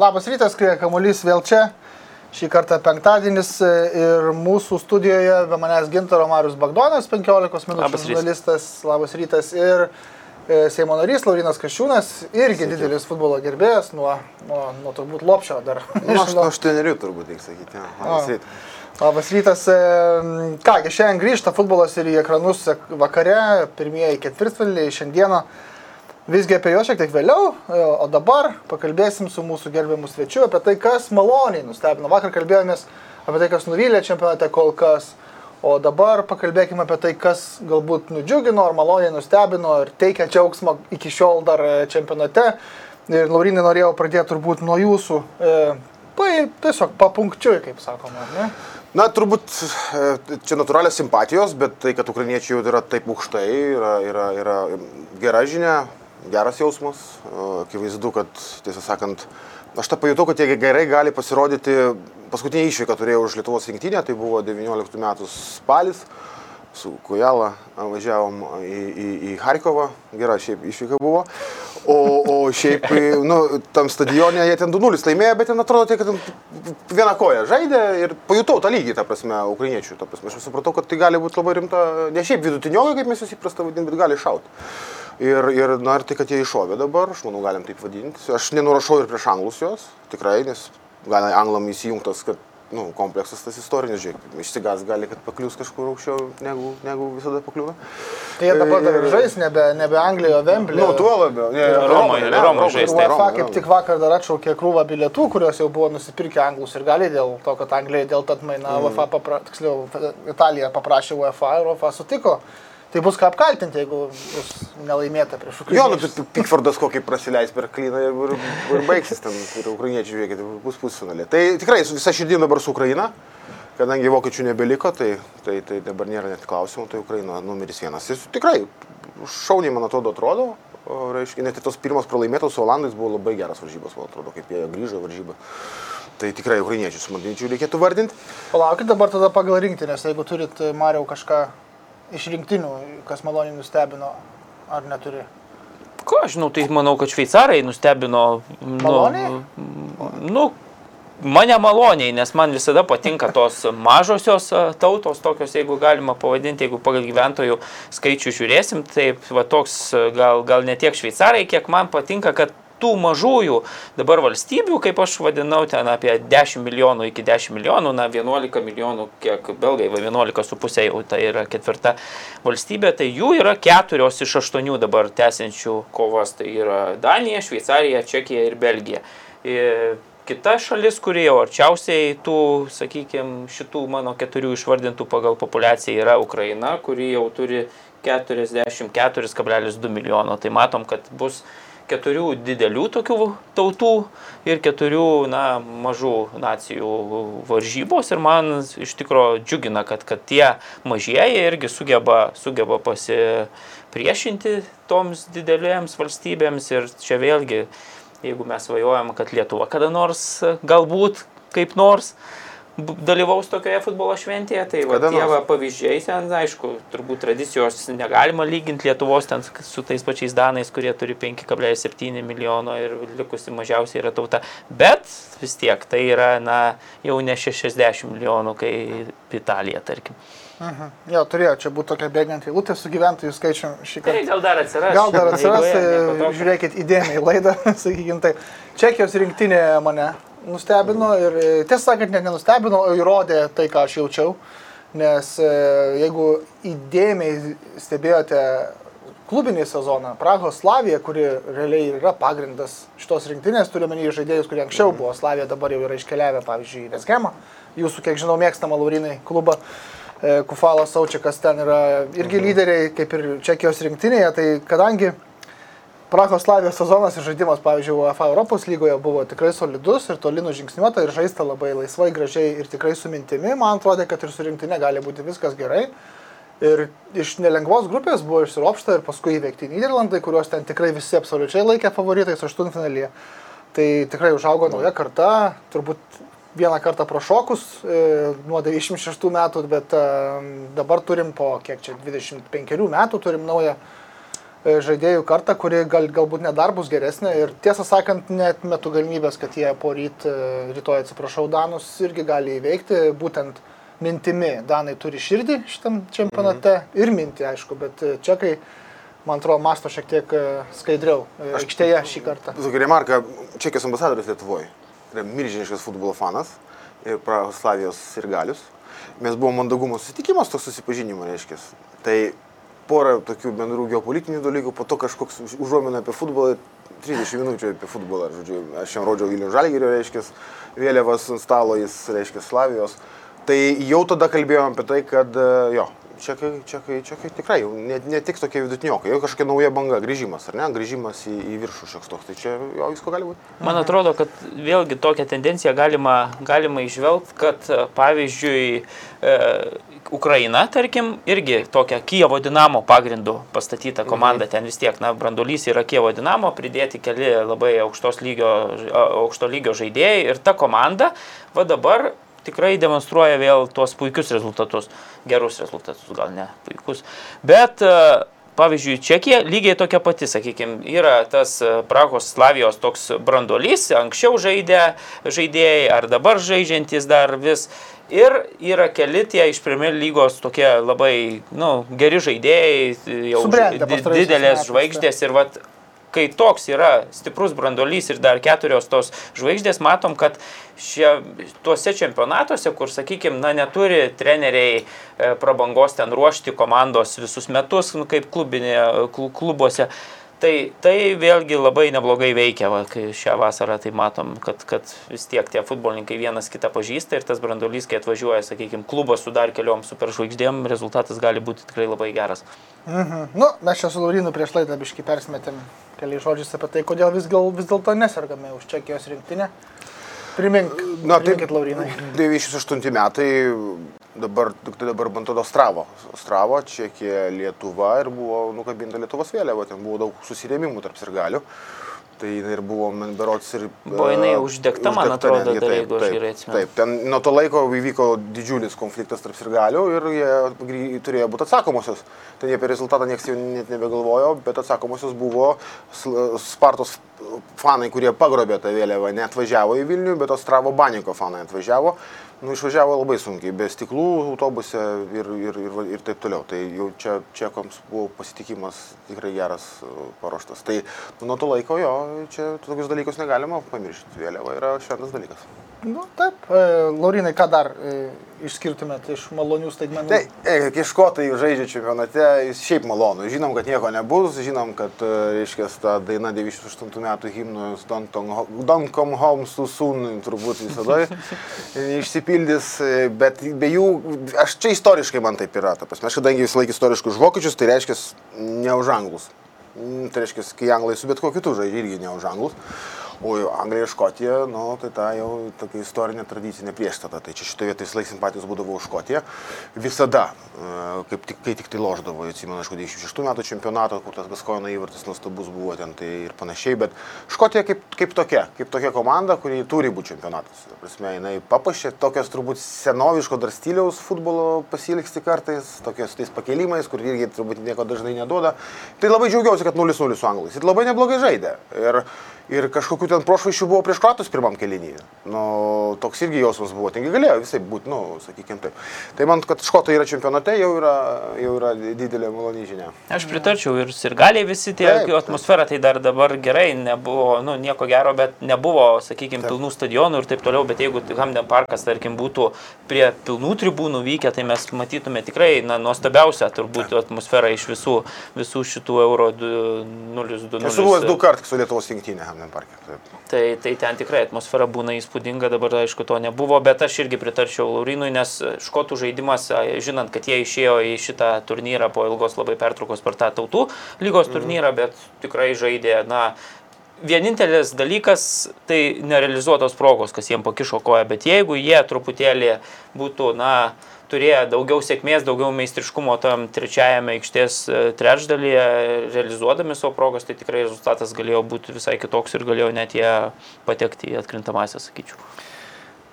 Labas rytas, kai kamuolys vėl čia. Šį kartą penktadienis e, ir mūsų studijoje be manęs gintaro Marius Bagdonas, 15 minučių žurnalistas, labas rytas ir e, Seimo narys Laurinas Kašiūnas, irgi didelis futbolo gerbėjas, nuo, nuo, nuo turbūt lopšio dar. Nu, aš Nežinau. aštuonerių turbūt, reikia sakyti. Labas rytas. Labas rytas. e, Kągi, šiandien grįžta futbolas ir į ekranus vakare, pirmieji ketvirtfinaliai šiandieną. Visgi apie juos šiek tiek vėliau, e, o dabar pakalbėsim su mūsų gerbiamu svečiu apie tai, kas maloniai nustebino. Vakar kalbėjomės apie tai, kas nuvylė čempionate kol kas, o dabar pakalbėkime apie tai, kas galbūt nudžiugino ar maloniai nustebino ir teikia džiaugsmą iki šiol dar e, čempionate. Ir Laurinai norėjau pradėti turbūt nuo jūsų, e, pa, tiesiog papunkčiui, kaip sakoma, ne? Na, turbūt e, čia natūralios simpatijos, bet tai, kad ukrainiečiai jau yra taip aukštai, yra, yra, yra gera žinia, geras jausmas. E, Akivaizdu, kad, tiesą sakant, aš tą pajutau, kad jie gerai gali pasirodyti. Paskutinė išvyka turėjau už Lietuvos rinktinę, tai buvo 19 metų spalis. Su Kujala važiavom į, į, į Harkovą, gera šiaip išvyka buvo. O, o šiaip, nu, tam stadione jie ten 2-0 laimėjo, bet ten atrodo, kad ten vieną koją žaidė ir pajutau tą lygį, ta prasme, ukrainiečių. Ta prasme, aš supratau, kad tai gali būti labai rimta, ne šiaip vidutiniokai, kaip mes juos įprasta vadinti, bet gali šauti. Ir, ir, na, ir tai, kad jie iššovė dabar, aš manau, galim taip vadinti. Aš nenurašau ir prieš anglus jos, tikrai, nes gali anglam įsijungtas, kad nu, kompleksas tas istorinis, žiūrėk, išsigas gali, kad paklius kažkur aukščiau, negu, negu visada pakliūna. Tai jie dabar dar ir žais, nebe, nebe Anglijoje, o Vemblėje. Nu, tuo labiau. Ne, Romoje, ne, Romoje žais, tai UEFA Romoje, kaip tik vakar dar atšaukė krūvą bilietų, kuriuos jau buvo nusipirkę anglus ir gali dėl to, kad Anglija dėl to atmaina Mm. UEFA, papra, tiksliau, Italija paprašė UEFA ir UEFA sutiko. Tai bus ką apkaltinti, jeigu bus nelaimėta prieš Jo, nu, Pikfordas kokį prasileis per klyną ir, ir, baigsis ten, ir ukrainiečiai, žiūrėkit, bus pusfinalė. Tai tikrai su visa širdim dabar su Ukraina, kadangi vokiečių nebeliko, tai, tai, tai dabar nėra net klausimų, tai Ukraina numeris vienas. Ir tikrai, šauniai, man atrodo, atrodo. Reiškia, net ir tos pirmos pralaimėtos su Olandais buvo labai geras varžybos, man atrodo, kaip jie grįžo varžybą. Tai tikrai ukrainiečius, manyčiau, reikėtų vardinti. Palaukit dabar tada pagal rinktinės, jeigu turit e, Mariau kažką iš rinktinių, kas maloniai nustebino, ar neturi. Ko aš žinau, tai manau, kad šveicarai nustebino. Maloniai? Nu, nu, mane maloniai, nes man visada patinka tos mažosios tautos, tokios, jeigu galima pavadinti, jeigu pagal gyventojų skaičių žiūrėsim, tai va toks gal, gal ne tiek šveicarai, kiek man patinka, kad tų mažųjų dabar valstybių, kaip aš vadinau, ten apie 10 milijonų iki 10 milijonų, na 11 milijonų, kiek belgai, va 11,5 jau tai yra ketvirta valstybė, tai jų yra keturios iš aštuonių dabar tęsiančių kovas, tai yra Danija, Šveicarija, Čekija ir Belgija. Ir kita šalis, kuri jau arčiausiai tų, sakykime, šitų mano keturių išvardintų pagal populiaciją yra Ukraina, kuri jau turi 44,2 milijono. Tai matom, kad bus keturių didelių tokių tautų ir keturių na, mažų nacijų varžybos. Ir man iš tikrųjų džiugina, kad, kad tie mažieji irgi sugeba, sugeba pasipriešinti toms didelėms valstybėms. Ir čia vėlgi, jeigu mes svajojam, kad Lietuva kada nors galbūt kaip nors dalyvaus tokioje futbolo šventėje, tai va, tie va, pavyzdžiai ten, aišku, turbūt tradicijos negalima lyginti Lietuvos ten su tais pačiais Danais, kurie turi 5,7 milijono ir likusi mažiausiai yra tauta. Bet vis tiek tai yra, na, jau ne 60 milijonų, kai Italija, tarkim. Mhm. Jo, turėjo čia būti tokia bėganti eilutė su gyventojų skaičiumi šį kartą. Tai gal dar atsiras. Gal dar atsiras, tai žiūrėkit įdėmiai laidą, sakykime taip. Čekijos rinktinė mane nustebino ir e, tiesą sakant, net nenustebino, o įrodė tai, ką aš jaučiau. Nes e, jeigu įdėmiai stebėjote klubinį sezoną, Prahos Slavija, kuri realiai yra pagrindas šitos rinktinės, turiu menį žaidėjus, kurie anksčiau buvo Slavija, dabar jau yra iškeliavę, pavyzdžiui, į Vesgemą, jūsų, kiek žinau, mėgstamą Laurinai klubą. e, Kufalas Aučiakas ten yra irgi lyderiai, kaip ir Čekijos rinktinėje, tai kadangi Prahos Slavijos sezonas ir žaidimas, pavyzdžiui, UEFA Europos lygoje buvo tikrai solidus ir toli nužingsniuota ir žaista labai laisvai, gražiai ir tikrai su mintimi, man atrodo, kad ir su rinktinė gali būti viskas gerai. Ir iš nelengvos grupės buvo išsiropšta ir paskui įveikti Niderlandai, kuriuos ten tikrai visi absoliučiai laikė favoritais aštuntfinalyje. Tai tikrai užaugo nauja karta, turbūt vieną kartą prašokus e, nuo 96 metų, bet e, dabar turim po kiek čia 25 metų turim naują žaidėjų kartą, kuri gal, galbūt net dar bus geresnė ir tiesą sakant, net metu galimybės, kad jie po ryt, e, rytoj atsiprašau, Danus irgi gali įveikti būtent mintimi. Danai turi širdį šitam čempionate mhm. ir mintį, aišku, bet e, čekai, man atrodo, masto šiek tiek e, skaidriau e, aikštėje šį kartą. Tokia remarka, Čekijos ambasadoris Lietuvoje yra milžiniškas futbolo fanas ir Prahoslavijos ir galius. Mes buvom mandagumo susitikimas, toks susipažinimo reiškia. Tai porą tokių bendrų geopolitinių dalykų, po to kažkoks užuomina apie futbolą, 30 minučių apie futbolą, žodžiu, aš jam rodžiau Vilnių Žalgirio, reiškia, vėliavas ant stalo, jis, reiškia, Slavijos. Tai jau tada kalbėjome apie tai, kad jo, čekai, čekai, čekai tikrai, ne, ne tik tokie vidutiniokai, jau kažkokia nauja banga, grįžimas, ar ne, grįžimas į, į viršų šioks toks, tai čia jo visko gali būti. Man atrodo, kad vėlgi tokią tendenciją galima, galima išvelgti, kad e, pavyzdžiui, e, Ukraina, tarkim, irgi tokia Kievo Dinamo pagrindu pastatyta komanda, ten vis tiek, na, brandolys yra Kievo Dinamo, pridėti keli labai aukštos lygio, aukšto lygio žaidėjai ir ta komanda, va dabar tikrai demonstruoja vėl tuos puikius rezultatus. Gerus rezultatus, gal ne puikus. Bet, e, pavyzdžiui, Čekija lygiai tokia pati, sakykime, yra tas e, Prahos Slavijos toks brandolys, anksčiau žaidė žaidėjai ar dabar žaidžiantis dar vis. Ir yra keli tie iš Premier lygos tokie labai nu, geri žaidėjai, jau Subrendę didelės žvaigždės ir vat, kai toks yra stiprus brandolys ir dar keturios tos žvaigždės, matom, kad šie, tuose čempionatuose, kur, sakykime, na, neturi treneriai e, prabangos ten ruošti komandos visus metus, nu, kaip klubinė, klu- klubuose, tai, tai vėlgi labai neblogai veikia, va, kai šią vasarą tai matom, kad, kad vis tiek tie futbolininkai vienas kitą pažįsta ir tas brandolys, kai atvažiuoja, sakykime, klubas su dar keliom superžvaigždėm, rezultatas gali būti tikrai labai geras. Mhm. Nu, mes čia su Laurinu prieš laidą biškai persmetėm keliais žodžiais apie tai, kodėl vis, gal, vis dėlto nesergame už Čekijos rinktinę. Primink, Na, tai priminkit Laurinai. 98 metai, dabar, tai dabar man atrodo Stravo. Stravo, Čekija, Lietuva ir buvo nukabinta Lietuvos vėliava, ten buvo daug susirėmimų tarp sirgalių. Tai jinai ir buvo, man berots ir... Buvo jinai e, uždegta, man atrodo, dar, jeigu aš gerai atsimenu. Taip, ten nuo to laiko įvyko didžiulis konfliktas tarp sirgalių ir jie turėjo būti atsakomosios. Ten jie apie rezultatą niekas jau net nebegalvojo, bet atsakomosios buvo Spartos fanai, kurie pagrobė tą vėliavą, neatvažiavo į Vilnių, bet Ostravo Baniko fanai atvažiavo. Nu, išvažiavo labai sunkiai, be stiklų autobuse ir, ir, ir, ir taip toliau. Tai jau čia čekams buvo pasitikimas tikrai geras e, paruoštas. Tai nu, nuo to laiko jo, čia tokius dalykus negalima pamiršti. Vėliava yra šventas dalykas. Nu, taip, e, Laurinai, ką dar e, išskirtumėt iš malonių staigmenų? Tai, e, kai škotai žaidžia čempionate, jis šiaip malonu. Žinom, kad nieko nebus, žinom, kad, e, reiškia, ta daina 98 metų himnų Don't Don't Come Home Too Soon turbūt visada išsipildys, e, bet be jų, aš čia istoriškai man taip yra, ta prasme, aš kadangi visą laiką istoriškai už vokiečius, tai reiškia ne už anglus. Mm, Tai reiškia, kai anglai su bet kokiu kitu žaidžia irgi ne už anglus. O Anglija ir Škotija, nu, tai ta jau tokia istorinė tradicinė priešstata. Tai čia šitoje vietoje visą laiką simpatijos būdavo už Škotiją. Visada, e, kaip tik, kai tik tai loždavo, atsimenu, aišku, 96 metų čempionato, kur tas Gaskoino įvartis nuostabus buvo ten tai ir panašiai, bet Škotija kaip, kaip tokia, kaip tokia komanda, kuri turi būti čempionatas. Ta Prasme, jinai papuošė tokios turbūt senoviško dar stiliaus futbolo pasiliksti kartais, tokios tais pakelimais, kur irgi turbūt nieko dažnai neduoda. Tai labai džiaugiausi, kad 0-0 su anglais. Ir labai neblogai žaidė. Ir, ir kažkokių ten prošvaišių buvo prieš kratus pirmam kelinį. Nu, toks irgi jausmas buvo, taigi galėjo visai būti, nu, sakykime taip. Tai man, kad škotai yra čempionate, jau yra, jau yra didelė maloni žinia. Aš pritarčiau ir sirgaliai visi tie, Taip, taip, atmosfera tai dar dabar gerai, nebuvo, nu, nieko gero, bet nebuvo, sakykime, pilnų stadionų ir taip toliau, bet jeigu Hamden parkas, tarkim, būtų prie pilnų tribūnų vykę, tai mes matytume tikrai, na, nuostabiausią turbūt atmosferą iš visų, visų šitų euro 0-2. Esu buvęs du kartus su Lietuvos rinktinė Hamden Parke. Tai, tai ten tikrai atmosfera būna įspūdinga, dabar aišku to nebuvo, bet aš irgi pritarčiau Laurinui, nes škotų žaidimas, žinant, kad jie išėjo į šitą turnyrą po ilgos labai pertraukos per tą tautų lygos turnyrą, bet tikrai žaidė, na, vienintelis dalykas tai nerealizuotos progos, kas jiem pakišo koją, bet jeigu jie truputėlį būtų, na, turėję daugiau sėkmės, daugiau meistriškumo tam trečiajame aikštės e, trečdalyje, realizuodami savo progas, tai tikrai rezultatas galėjo būti visai kitoks ir galėjo net jie patekti į atkrintamąsią, sakyčiau.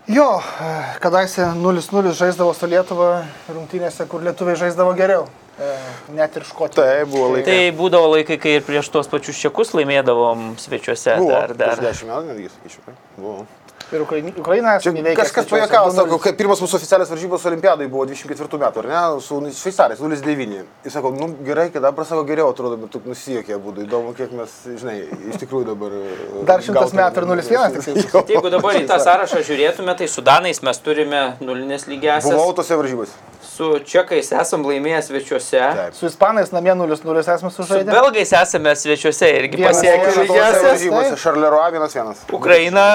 Jo, e, kadaise 0-0 žaisdavo su Lietuva rungtynėse, kur lietuviai žaisdavo geriau. E, Net ir škotai. Tai buvo laikai. Tai būdavo laikai, kai ir prieš tuos pačius čekus laimėdavom svečiuose. Buvo, Dar, dar. prieš 10 metų netgi, sakyčiau. Buvo. Ir Ukraina, Ukraina Čia įveikė kažkas 2:0. sako, kai pirmas mūsų oficialias varžybos olimpiadai buvo 24 metų, ar ne, su šveicarais, 0,9. Jis sako, nu gerai, kad dabar sako geriau atrodo, bet tu nusijokė būdų, įdomu, kiek mes, žinai, iš tikrųjų dabar... e, Dar šimtas gautume. metų ir 0,1 tik tai. Jeigu dabar į tą sąrašą žiūrėtume, tai su Danais mes turime nulinės lygiasias. Buvau tose varžybose. Su čekais esam laimėję svečiuose. Taip. Su ispanais namie 0-0 esame Su sužaidę. belgais esame svečiuose irgi pasiekę lygiasias. varžybose, Šarleroa 1-1. Ukraina.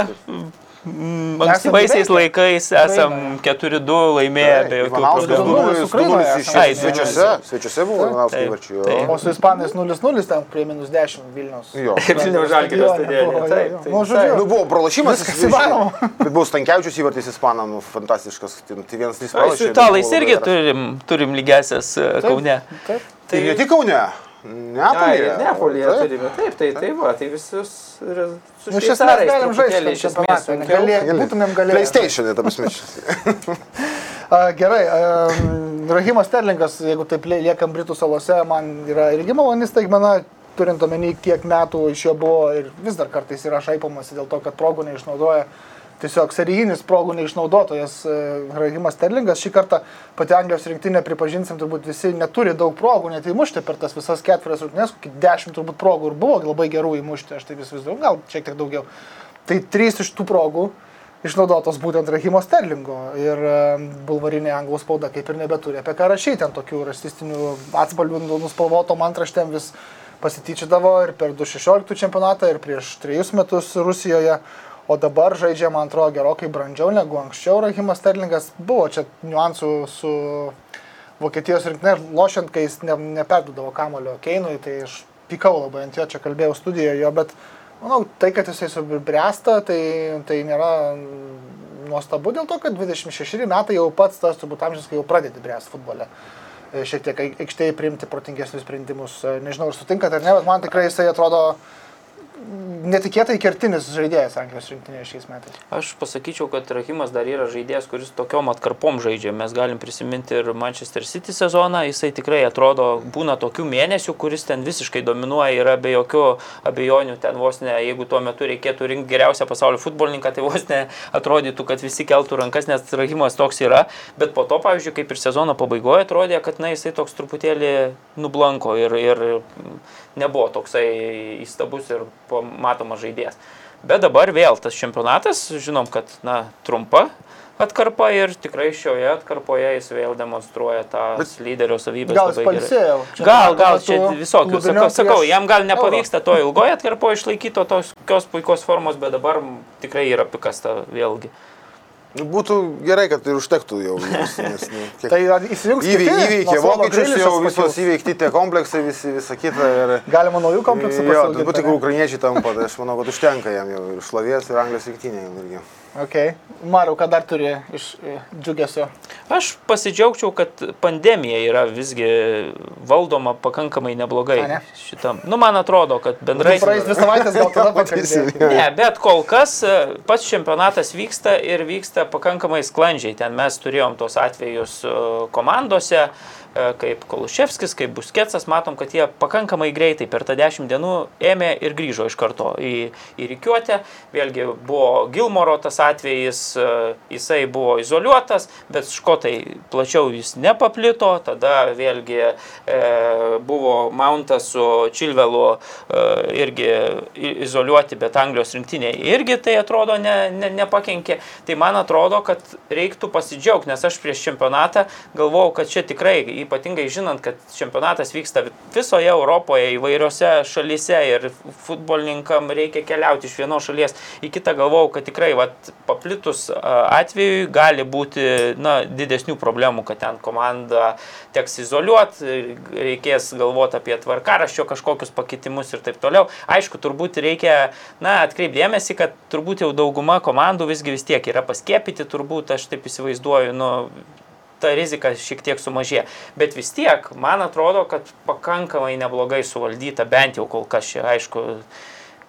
Mm, Ankstyvaisiais laikais esam 4-2 laimėję be jokių problemų. Ukrainoje 2-0 Ukrainoje iš esame. Ai, svečiuose, svečiuose buvo Ivanauskas įvarčių. O su ispanais 0-0 ten prie minus 10 Vilnius. Jo. Vilniaus Žalgirio taip. Nu, žodžiu, Nu, buvo pralašymas. Viskas įmanoma. Bet buvo Stankievičius įvartis ispanam, nu, fantastiškas. Tai tai vienas Ai, Su italais irgi turim, turim lygiasias e, Kaune. Taip. Tai ne tik Kaune. Neapolyje. Neapolyje Taip. turime. Taip, tai, tai va, tai visus su Nu, iš esmės galim žaisti tam iš esmės. Galė- Būtumėm galėję. PlayStation, ta prasme. A, Gerai, Rahimas Sterlingas, jeigu taip lie- liekam Britų salose, man yra irgi maloni staigmena, turint omeny, kiek metų iš jo buvo ir vis dar kartais yra šaipomasi dėl to, kad progų neišnaudoja. Tiesiog serijinis progų neišnaudotojas e, Rahimas Sterlingas. Šį kartą pati Anglijos rinktinė, pripažinsim, turbūt visi neturi daug progų, net įmušti per tas visas ketverias rungtynes, kokį dešimt turbūt progų ir buvo labai gerų įmušti, aš tai vis vis daug, gal šiek tiek daugiau. Tai trys iš tų progų išnaudotos būtent Rahimo Sterlingo ir e, bulvarinė anglų spauda kaip ir nebeturi apie ką rašyti, ant tokių rasistinių atspalvių nu- nuspalvotom antraštėm vis pasityčiodavo ir per 2016 čempionatą ir prieš trejus metus Rusijoje, o dabar žaidžia, man atrodo, gerokai brandžiau negu anksčiau Rahimas Sterlingas. Buvo čia niuansų su Vokietijos rinktinė, lošiant, kai jis ne, neperdudavo kamulio Keinui, tai aš pykau labai ant jo, čia kalbėjau studijoje jo, bet manau, tai, kad jisai subręsta, tai, tai nėra nuostabu dėl to, kad 26 metai jau pats tas turbūt amžius, kai jau pradedi bręsti futbole. E, Šiek tiek ai- aikštėje priimti protingesnius sprendimus. E, Nežinau, ar sutinkat ar ne, bet man tikrai jisai atrodo netikėtai kertinis žaidėjas Anglijos rinktinėje šiais metais. Aš pasakyčiau, kad Rahimas dar yra žaidėjas, kuris tokiom atkarpom žaidžia. Mes galim prisiminti ir Manchester City sezoną. Jisai tikrai atrodo, būna tokių mėnesių, kuris ten visiškai dominuoja, yra be jokių abejonių. Ten vos ne, jeigu tuo metu reikėtų rinkti geriausią pasaulio futbolininką, tai vos ne atrodytų, kad visi keltų rankas, nes Rahimas toks yra. Bet po to, pavyzdžiui, kaip ir sezono pabaigoje, atrodė, kad na, jisai toks truputėlį nublanko ir, ir nebuvo toksai įstabus ir matomas žaidėjas. Bet dabar vėl tas čempionatas, žinom, kad na, trumpa atkarpa ir tikrai šioje atkarpoje jis vėl demonstruoja tą Bet lyderio savybę. Gal jis palsėjo? Gal, gal čia visokių. Sakau, sakau, jam gal nepavyksta to ilgoje atkarpoje išlaikyti to tokios puikios formos, bet dabar tikrai yra pikasta vėlgi. Nu, Būtų gerai, kad ir užtektų jau. Nes, nes, nu, kiek... Tai įsijungs Įvei, įveikė vokiečius, jau visos įveikti tie kompleksai, visi, visa kita. Ir... Galima naujų kompleksų pasiauginti, turbūt tik ukrainiečiai tampa, tai aš manau, kad užtenka jam jau ir šlovės, ir Anglijos rinktinė. Okay. Mariu, ką dar turi iš e, džiugesio? Aš pasidžiaugčiau, kad pandemija yra visgi valdoma pakankamai neblogai A, ne? šitam. Nu, man atrodo, kad bendrai... Praeis dvi savaitės, gal tada pakalbėsim. Ne, bet kol kas e, pats čempionatas vyksta ir vyksta pakankamai sklandžiai. Ten mes turėjom tos atvejus e, komandose, e, kaip Koluševskis, kaip Busketsas, matom, kad jie pakankamai greitai per tą dešimt dienų ėmė ir grįžo iš karto į, į Rikiuotę. Vėlgi buvo Gilmoro tas atvejis, e, jisai buvo izoliuotas, bet škotai plačiau jis nepaplito, tada vėlgi e, buvo Mountas su Čilvelu e, irgi izoliuoti, bet Anglijos rinktinė irgi tai atrodo ne, ne, nepakenkė. Tai man atrodo, kad reiktų pasidžiaugti, nes aš prieš čempionatą galvojau, kad čia tikrai ypatingai žinant, kad čempionatas vyksta visoje Europoje, įvairiose šalyse ir futbolininkam reikia keliauti iš vienos šalies į kitą, galvojau, kad tikrai vat, paplitus a, atvejui gali būti na, didesnių problemų, kad ten komanda teks izoliuoti, reikės galvoti apie tvarkaraščio kažkokius pakitimus ir taip toliau. Aišku, turbūt reikia atkreipdėmėsi, kad turbūt jau dauguma komandų visgi vis tiek yra paskėpyti, turbūt aš taip įsivaizduoju, nu, ta rizika šiek tiek sumažėja. Bet vis tiek, man atrodo, kad pakankamai neblogai suvaldyta, bent jau kol kas čia, aišku,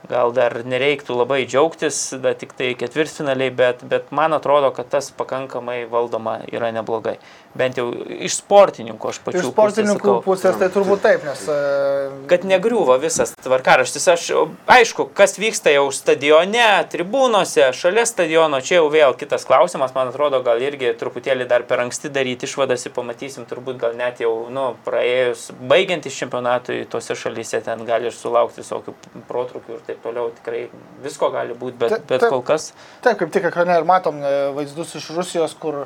gal dar nereiktų labai džiaugtis, da, tik tai ketvirtfinaliai, bet, bet man atrodo, kad tas pakankamai valdoma yra neblogai. Bent jau iš sportininkų aš pačiu. Iš sportininkų pusės tai turbūt taip, nes... e, Kad negriūva visas tvarkaraštis. Aš, aišku, kas vyksta jau stadione, tribūnose, šalia stadiono, čia jau vėl kitas klausimas, man atrodo, gal irgi truputėlį dar per anksti daryti išvadas ir pamatysim, turbūt gal net jau, nu, praėjus, baigiantis čempionatui, tose šalyse ten gali ir sulaukti visokių protrukių ir taip toliau, tikrai visko gali būti, bet, Ta- bet ta- kol kas. Taip, kaip tik ekrane ir matom e, vaizdus iš Rusijos, kur,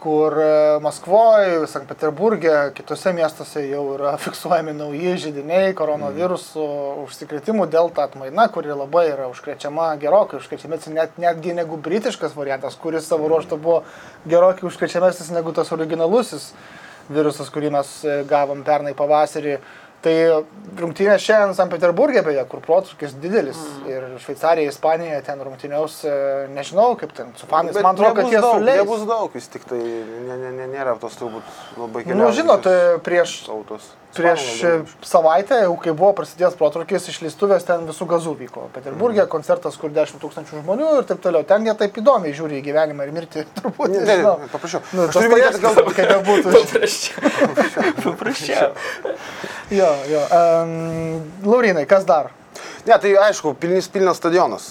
kur e, Maskvoje, Sankt Peterburgė, kitose miestuose jau yra fiksuojami nauji žydiniai koronavirusų užsikrėtimų delta atmaina, kuri labai yra užkrečiama gerokai, užkrečiamesnė net, netgi negu britiškas variantas, kuris savo ruoštų buvo gerokai užkrečiamesnis negu tas originalusis virusas, kurį mes e, gavom pernai pavasarį. Tai rungtynės šiandien Sankt Peterburgė, beje, kur protrukis didelis mm. ir Šveicarija, Ispanija ten rungtyniaus, e, nežinau, kaip ten su fanais, Bet man atrodo, kad jie daug, suleis. Nebus daug, vis tik tai ne, ne, ne, nėra tos turbūt labai Nu, žinot, e, prieš, autos. Prieš e, savaitę, jau kai buvo prasidėjęs protrukis, išleistuvės ten visų gazų vyko. Peterburgė Mhm. koncertas, kur 10 tūkstančių žmonių ir taip toliau. Ten jie taip įdomiai žiūri į gyvenimą ir mirtį, turbūt. Ne, ne, paprašiau. Nu, Aš turiu minėti, gal kaip bebūtų. Paprasčiau. Paprasčiau. Jo, jo. Um, Laurinai, kas dar? Ne, tai aišku, pilnis, pilnas stadionas,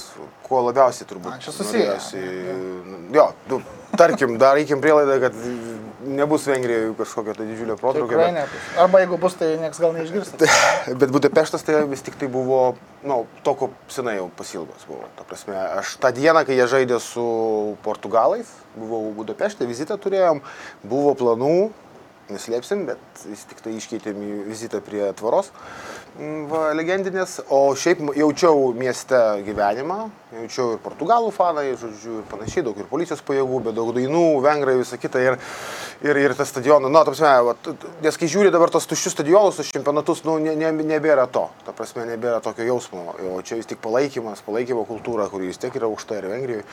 kuo labiausiai turbūt. A, čia susiję. norėjosi- Jo, nu, tarkim, darykim prielaidą, kad nebus Vengrijoje kažkokio tai didžiulio protrukio. Tikrai Bet, nebus. Arba jeigu bus, tai niekas gal neišgirs. bet Budapeštas tai vis tik tai buvo, na, nu, to, ko senai jau pasilgos buvo. Ta prasme, aš tą dieną, kai jie žaidė su Portugalais, buvau Budapešte, vizitą turėjom, buvo planų, neslėpsim, bet vis tik tai iškeitėm į vizitą prie tvaros mm, va, legendinės, o šiaip jaučiau mieste gyvenimą, jaučiau ir portugalų fanai, žodžiu, ir panašiai, daug ir policijos pajėgų, bet daug dainų, vengrai, visa kita. Ir, ir, ir tas stadionas, na, ta prasme, va, nes kai žiūri dabar tos tuščius stadionus, tos čempionatus, nu, ne, ne, nebėra to, ta prasme, nebėra tokio jausmo, o čia vis tik palaikymas, palaikymo kultūra, kuri vis tiek yra aukšta ir Vengrijoje.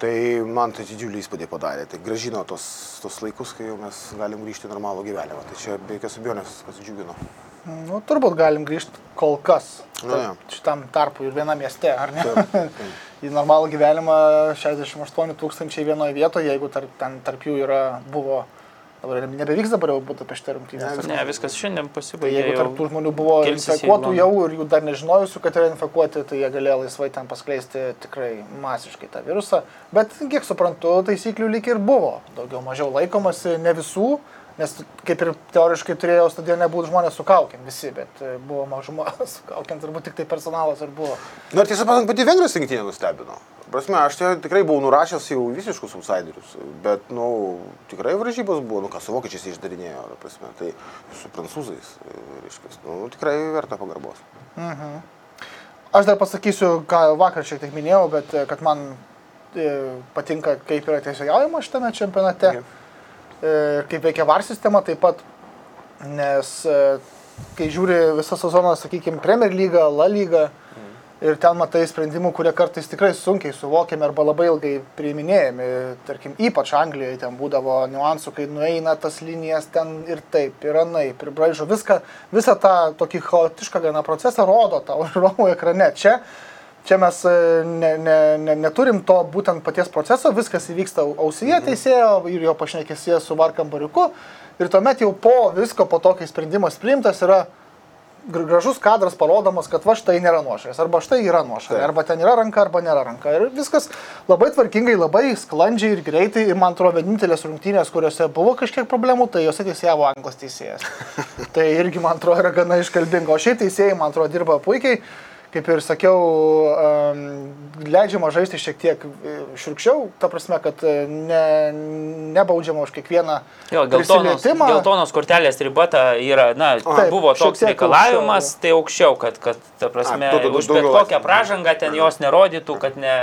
Tai man tai didžiulį įspūdį padarė, tai gražino tos, tos laikus, kai jau mes galim grįžti į normalų gyvenimą. Tai čia be jokios abejonės, kas džiugino. Nu, turbūt galim grįžti kol kas. Na, jo. Šitam tarpui ir vienam mieste, ar ne? į normalų gyvenimą 68 tūkstančiai vienoje vietoje, jeigu tarp, ten tarp jų yra, buvo, dabar nebevyks dabar jau būtų apie šitą rungtynę. Ne, viskas šiandien Tai pasibaigė. jeigu jau. tarp tų žmonių buvo infekuotų jau ir jų dar nežinojusių, kad yra infekuoti, tai jie galėjo laisvai ten paskleisti tikrai masiškai tą virusą. Bet kiek suprantu, taisyklių lyg ir buvo. Daugiau mažiau laikomasi, ne visų, nes kaip ir teoriškai turėjo stadione būti žmonės su kaukiam visi, bet e, buvo mažuma su kaukiam, turbūt tik tai personalas ir buvo. Na ir tiesą sakant, pati Vengrijos rinktinė nustebino. Prasme, aš čia tikrai buvau nurašęs jau visiškus outsiderius, bet, na, nu, tikrai varžybos buvo, nu, ką su vokiečiais išdarinėjo, prasme, tai su prancūzais, reiškia, nu, tikrai verta pagarbos. Aš dar pasakysiu, ką vakar šiek tiek minėjau, bet kad man e, patinka, kaip yra teisėjaujama šitame čempionate. Jo. E, kaip veikia VAR sistema taip pat, nes e, kai žiūri visą sezoną, sakykime, Premier lyga, La lyga ir ten matai sprendimų, kurie kartais tikrai sunkiai suvokiami arba labai ilgai priiminėjami, tarkim, ypač Anglijoje ten būdavo niuansų, kai nueina tas linijas ten ir taip, ir anaip, ir braižo viską, visą tą tokį chaotišką gana procesą rodo tau žiūrovų ekrane. Čia Čia mes e, ne, ne, ne, neturim to būtent paties proceso, viskas įvyksta ausyje teisėjo ir jo pašnekėsėje su varkambariuku. Ir tuomet jau po visko, po to, kai sprendimas priimtas, yra gražus kadras parodomas, kad va štai nėra nuošalės, arba štai yra nuošalė, arba ten yra ranka, arba nėra ranka. Ir viskas labai tvarkingai, labai sklandžiai ir greitai. Ir man atrodo, vienintelės rungtynės, kuriuose buvo kažkiek problemų, tai juose teisėjavo anglas teisėjas. tai irgi, man atrodo, yra gana iškalbinga. O šiaip teisėjai, man atrodo, dirba puikiai. Kaip ir sakiau, leidžiama žaisti šiek tiek e, šiurkščiau, ta prasme, kad e, ne, nebaudžiama už kiekvieną Jo, geltonos, geltonos kortelės riba ta yra, na, Taip, buvo toks reikalavimas, aukščiau, tai aukščiau, kad, kad ta prasme, A, tu- tu- už bet kokią pražangą ten jos nerodytų, kad ne,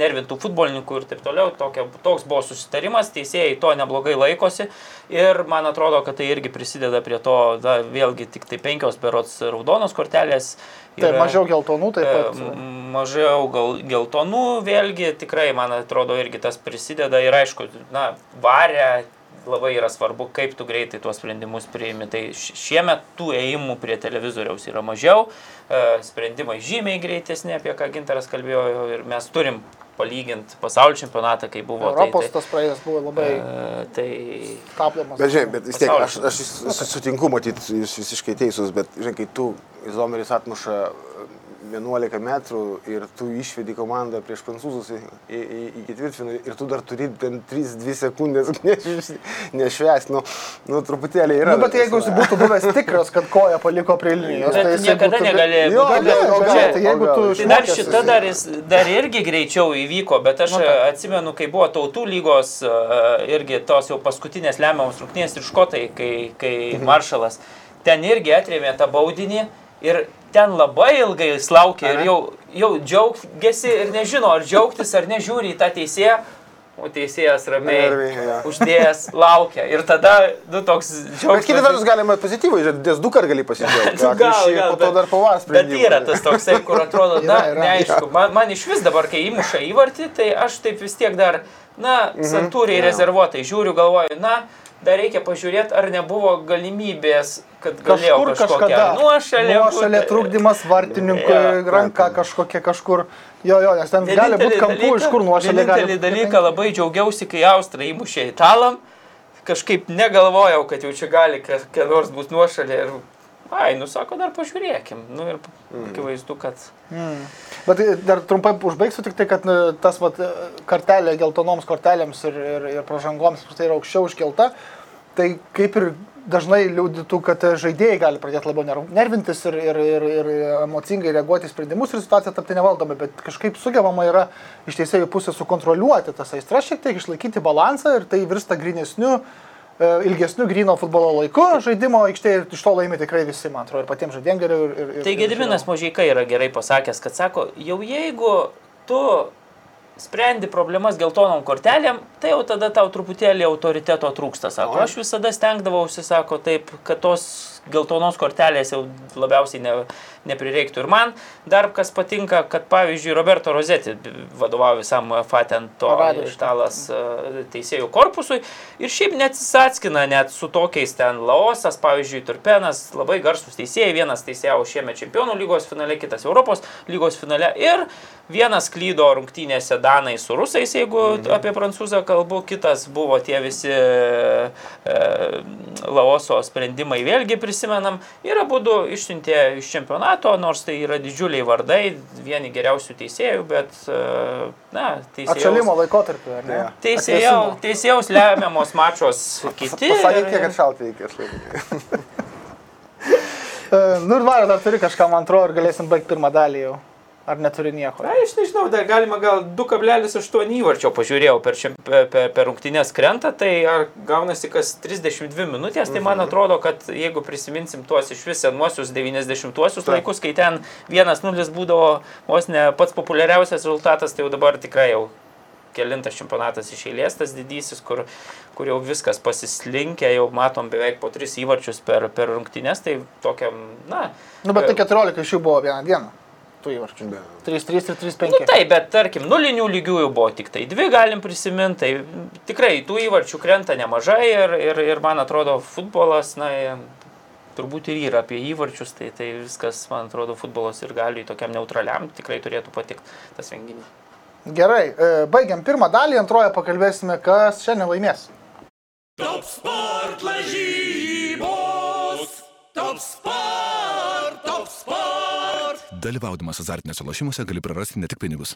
nervintų futbolininkų ir taip toliau. Tokia, toks buvo susitarimas, teisėjai to neblogai laikosi ir man atrodo, kad tai irgi prisideda prie to, na, vėlgi tik tai penkios berots raudonos kortelės. Tai mažiau geltonų taip E, pat. Mažiau gal geltonų, vėlgi tikrai, man atrodo, irgi tas prisideda ir aišku, na, varė labai yra svarbu, kaip tu greitai tuos sprendimus priimi. Tai šiemet tų ėjimų prie televizoriaus yra mažiau, e, sprendimai žymiai greitesni, apie ką Ginteras kalbėjo ir mes turim palyginti pasaulio čempionatą, kai buvo. Europos tai, tas praėjas buvo labai tai, e, tai stabdomas. Bet žinai, bet vis tiek, aš, aš su- sutinku matyti, jūs visiškai teisūs, bet žinai, kai tu Izomeris atmuša 11 metrų ir tu išvedi komandą prieš prancūzus į, į, į, į ketvirtfinalį ir tu dar turi ten 3-2 sekundės nešvęs, nu, nu truputėlį yra. Nu, bet jeigu jis būtų buvęs tikras, kad koja paliko prie linijos, Bet tai jisai niekada būtų... negali Jo, būti- gal, o gal, tai jeigu tu Tai dar šita dar, jis, dar irgi greičiau įvyko, bet aš Nu, taip. atsimenu, kai buvo tautų lygos uh, irgi tos jau paskutinės lemiamos rungtynės ir škotai, kai, kai Mhm. maršalas ten irgi atrėmė tą baudinį ir ten labai ilgai jis laukė ir jau, jau džiaugiasi ir nežino, ar džiaugtis ar nežiūri į tą teisėją. O teisėjas ramiai jo. uždėjęs laukia. Ir tada, nu, toks Bet džiaugsmas. kitą vertus galima pozityvai, žiūrėti, nes du kart gali pasidžiaugti. Nu, gal, gal, po to bet- dar pavas Bet yra tas toksai, kur atrodo, na, Yra, yra. neaišku. Man, man iš vis dabar, kai įmuša įvartį, tai aš taip vis tiek dar, na, Mhm. santūriai rezervuotai žiūriu, galvoju, na, dar reikia pažiūrėti, ar nebuvo galimybės, kad galėjau Kažkur kažkada. Nuošalė būti. trukdymas vartininkui, Jo. ranka kažkokia kažkur. Jo, jo, nes ten gali būti kampų, iš kur nuošalė gali Vienintelį dalyką labai džiaugiausi, kai Austrija įmušė italam. Kažkaip negalvojau, kad jau čia gali kas nors bus nuošalė. Ir, ai, nu sako, dar pažiūrėkim. Nu ir akivaizdu, kad... Bet tai dar trumpai užbaigsiu tik tai, kad tas vat, kartelė geltonoms kortelėms ir, ir, ir pražangoms tai yra aukščiau iškelta. Tai kaip ir dažnai liūdytų, kad žaidėjai gali pradėti labiau ner- nervintis ir, ir, ir, ir emocingai reaguoti į sprendimus ir situacija tapti nevaldoma, bet kažkaip sugebama yra iš teisėjų pusės sukontroliuoti tas aistras šiek tiek, išlaikyti balansą ir tai virsta grinesniu, e, ilgesniu grino futbolo laiku žaidimo aikštėje ir iš to laimi tikrai visi, man atrodo, ir patiems žaidėjams geriau. Ir, ir, Tai Gediminas Mažyka yra gerai pasakęs, kad sako, jau jeigu tu sprendi problemas geltonom kortelėm, tai jau tada tau truputėlį autoriteto trūksta, sako. Aš visada stengdavausi, sako, taip, kad tos geltonos kortelės jau labiausiai ne, neprireiktų. Ir man dar kas patinka, kad pavyzdžiui Roberto Rozetti vadovauja visam UEFA ten to Rado šitą. italas e, teisėjų korpusui ir šiaip neatsisaskina net su tokiais ten Laosas, pavyzdžiui, Turpenas, labai garsus teisėjai, vienas teisėjavo šiame čempionų lygos finale, kitas Europos lygos finale ir vienas klydo rungtynėse Danai su Rusais, jeigu Mhm. apie prancūzą kalbu, kitas buvo tie visi e, Laoso sprendimai, vėlgi prisimenam, ir abu du išsiuntė iš čempionato, nors tai yra didžiuliai vardai, vieni geriausių teisėjų, bet, e, na, teisėjai. Atšalimo laikotarpiu, ar ne? Jo. Teisėjau, teisėjaus lemiamos mačos kiti. Pasakė, ir- kiek atšalti reikia, laimėjau. E, Nu ir Vario, dar turi kažką, man atrodo, ir galėsim baigti pirmą dalį jau. Ar neturi nieko? Na, aš nežinau, dar galima gal 2,8 įvarčio pažiūrėjau per, šiam- per, per, rungtynės krentą, tai ar gaunasi kas 32 minutės, tai man atrodo, kad jeigu prisiminsim tuos iš vis senuosius 90-uosius laikus, kai ten 1-0 būdavo vos ne pats populiariausias rezultatas, tai jau dabar tikrai jau kelintas čempionatas iš eilės, tas didysis, kur, kur jau viskas pasislinkia, jau matom beveik po 3 įvarčius per, per rungtynės, tai tokiam, na... Nu, bet tai 14 iš jų buvo vieną dieną. Tų įvarčių. 3-3 ir 3-5. Nu, taip, bet tarkim, nulinių lygiųjų buvo tik tai dvi, galim prisiminti, tai tikrai tų įvarčių krenta nemažai ir, ir, ir man atrodo futbolas, na, turbūt ir yra apie įvarčius, tai, tai viskas, man atrodo, futbolas ir gali tokiam neutraliam tikrai turėtų patikti tas renginys. Gerai, e, baigiam pirmą dalį, antroje pakalbėsime, kas šiandien laimės. Top sport lažybos. Top sport, top sport. Dalyvaudamas azartiniuose lošimuose gali prarasti ne tik pinigus.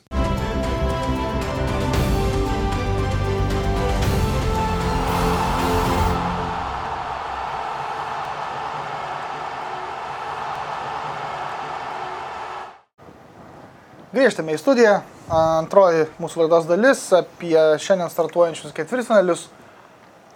Grįžtame į studiją. Antroji mūsų laidos dalis apie šiandien startuojančius ketvirtfinalius.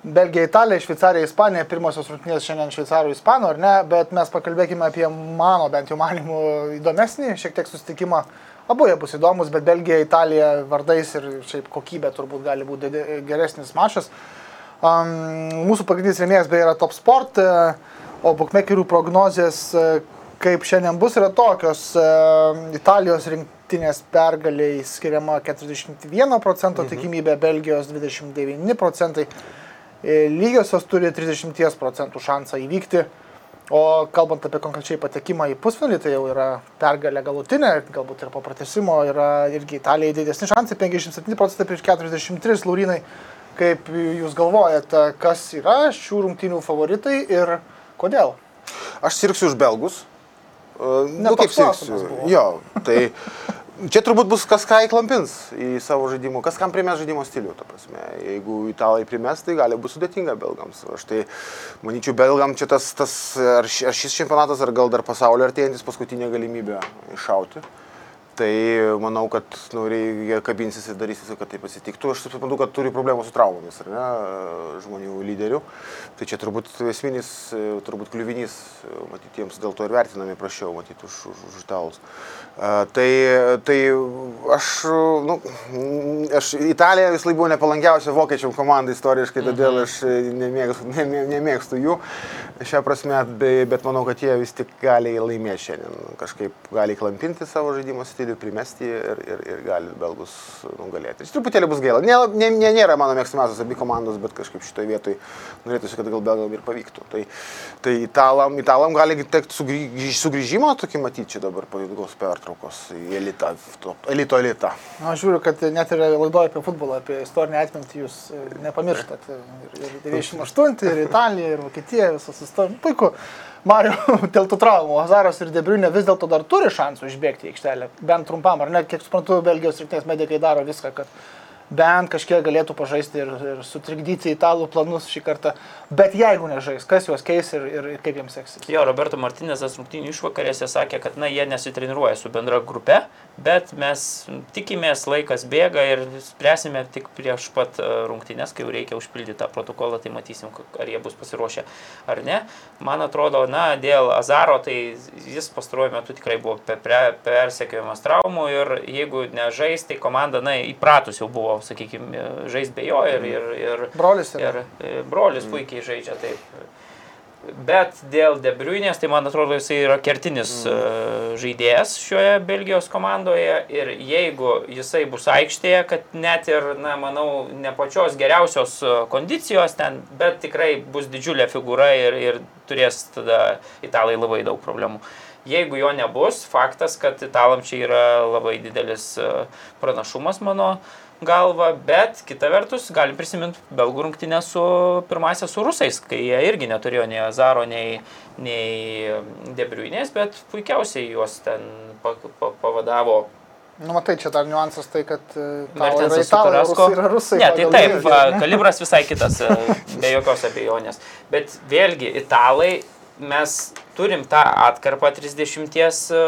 Belgija, Italija, Šveicarija, Ispanija, pirmosios rungtynės šiandien Šveicarų, Ispanų, ar ne, bet mes pakalbėkime apie mano, bent jau manimų, įdomesnį šiek tiek susitikimą. Abu jie bus įdomus, bet Belgija, Italija vardais ir šiaip kokybė turbūt gali būti geresnis mačas. Um, mūsų pagrindinis rėmėjas beje yra Top Sport, o bookmakerių prognozijas, kaip šiandien bus, yra tokios. Italijos rinktinės pergaliai skiriama 41 procento tikimybė, Belgijos 29 procentai. E, Lygiosios turi 30 procentų šansą įvykti. O kalbant apie konkrečiai patekimą į pusfinalį, tai jau yra pergalė galutinė, galbūt ir po pratesimo yra irgi Italijai didesni šansai, 57 procentai prieš 43 laurinai. Kaip jūs galvojate, kas yra šių rungtynių favoritai ir kodėl? Aš sirgsiu už belgus. Uh, Ne toks klausimas buvo. Jo, tai čia turbūt bus kas ką įklampins į savo žaidimą, kas kam primės žaidimo stilių, ta prasme. Jeigu italai primės, tai gali būti sudėtinga belgams. Aš tai manyčiau, belgam čia tas, tas ar, ar šis čempionatas, ar gal dar pasaulio artėjantis paskutinė galimybė iššauti. Tai manau, kad nu, jie kabinsis ir darys viską, kad taip atsitiktų. Aš suprantu, kad turi problemų su traumomis, ar ne, žmonių lyderių. Tai čia turbūt esminis, e, turbūt kliuvinys, e, matyt, jiems dėl to ir vertinami prašiau, matyt, už, už, už italus. Tai, tai aš, nu, aš Italija vis buvo nepalankiausia vokiečių komanda istoriškai, todėl aš e, nemėgstu, nemė, nemėgstu jų šią prasme, be- bet manau, kad jie vis tik gali laimėti šiandien. Kažkaip gali klampinti savo žaidimo stilių, primesti ir, ir, ir gali belgus nugalėti. Iš truputėlį bus gaila. Ne, ne, ne, nėra mano mėgstamiausios abi komandos, bet kažkaip šitoje vietoje norėtųsi, kad gal belgam ir pavyktų. Tai, tai italam, italam gali tekti sugrįž, sugrįžimo, tokį matyti čia dabar po ilgos pertraukos į elitą, top- elito elitą. Na, aš žiūriu, kad net ir laidoje apie futbolą, apie istorinę atmintį jūs e, nepamirštat. Ir, ir 98, ir Italija, ir Vokietija, visas istorija. Puiku. Mario, dėl tų traumų, Hazaras ir Debriunė vis dėlto dar turi šansų išbėgti į aikštelę, bent trumpam, ar ne, kiek suprantu, Belgijos rinktinės medikai daro viską, kad bent kažkiek galėtų pažaisti ir, ir sutrikdyti italų planus šį kartą. Bet jeigu nežais, kas juos keis ir, ir kaip jiems seksis? Jo, Roberto Martinezas rungtynių išvakarėse sakė, kad na, jie nesitreniruoja su bendra grupe, bet mes tikimės, laikas bėga ir spręsime tik prieš pat e, rungtynės, kai jau reikia užpildyti tą protokolą, tai matysim, ar jie bus pasiruošę ar ne. Man atrodo, na, dėl Azaro, tai jis pastaruoju metu tikrai buvo persekiojamas traumų ir jeigu nežais, tai komanda, na, įpratus jau buvo, sakykime, žais be jo ir, ir, ir, Brolis yra. ir e, brolis puikiai žaidžia taip. Bet dėl Debriuinės, tai man atrodo, jisai yra kertinis mm. žaidėjas šioje Belgijos komandoje ir jeigu jisai bus aikštėje, kad net ir, na, manau, ne pačios geriausios e, kondicijos ten, bet tikrai bus didžiulė figūra ir, ir turės tada italai labai daug problemų. Jeigu jo nebus, faktas, kad italam čia yra labai didelis e, pranašumas mano galva, bet kita vertus galim prisiminti belgų rungtynę su pirmasia su rusais, kai jie irgi neturėjo nei Azaro, nei, nei Debriuinės, bet puikiausiai juos ten pa, pa, pavadavo Nu, matai, čia dar niuansas tai, kad e, tau yra rusai. Ne, tai taip, kalibras visai kitas, e, be jokios abejonės. Bet vėlgi, italai, mes turim tą atkarpą 30 e,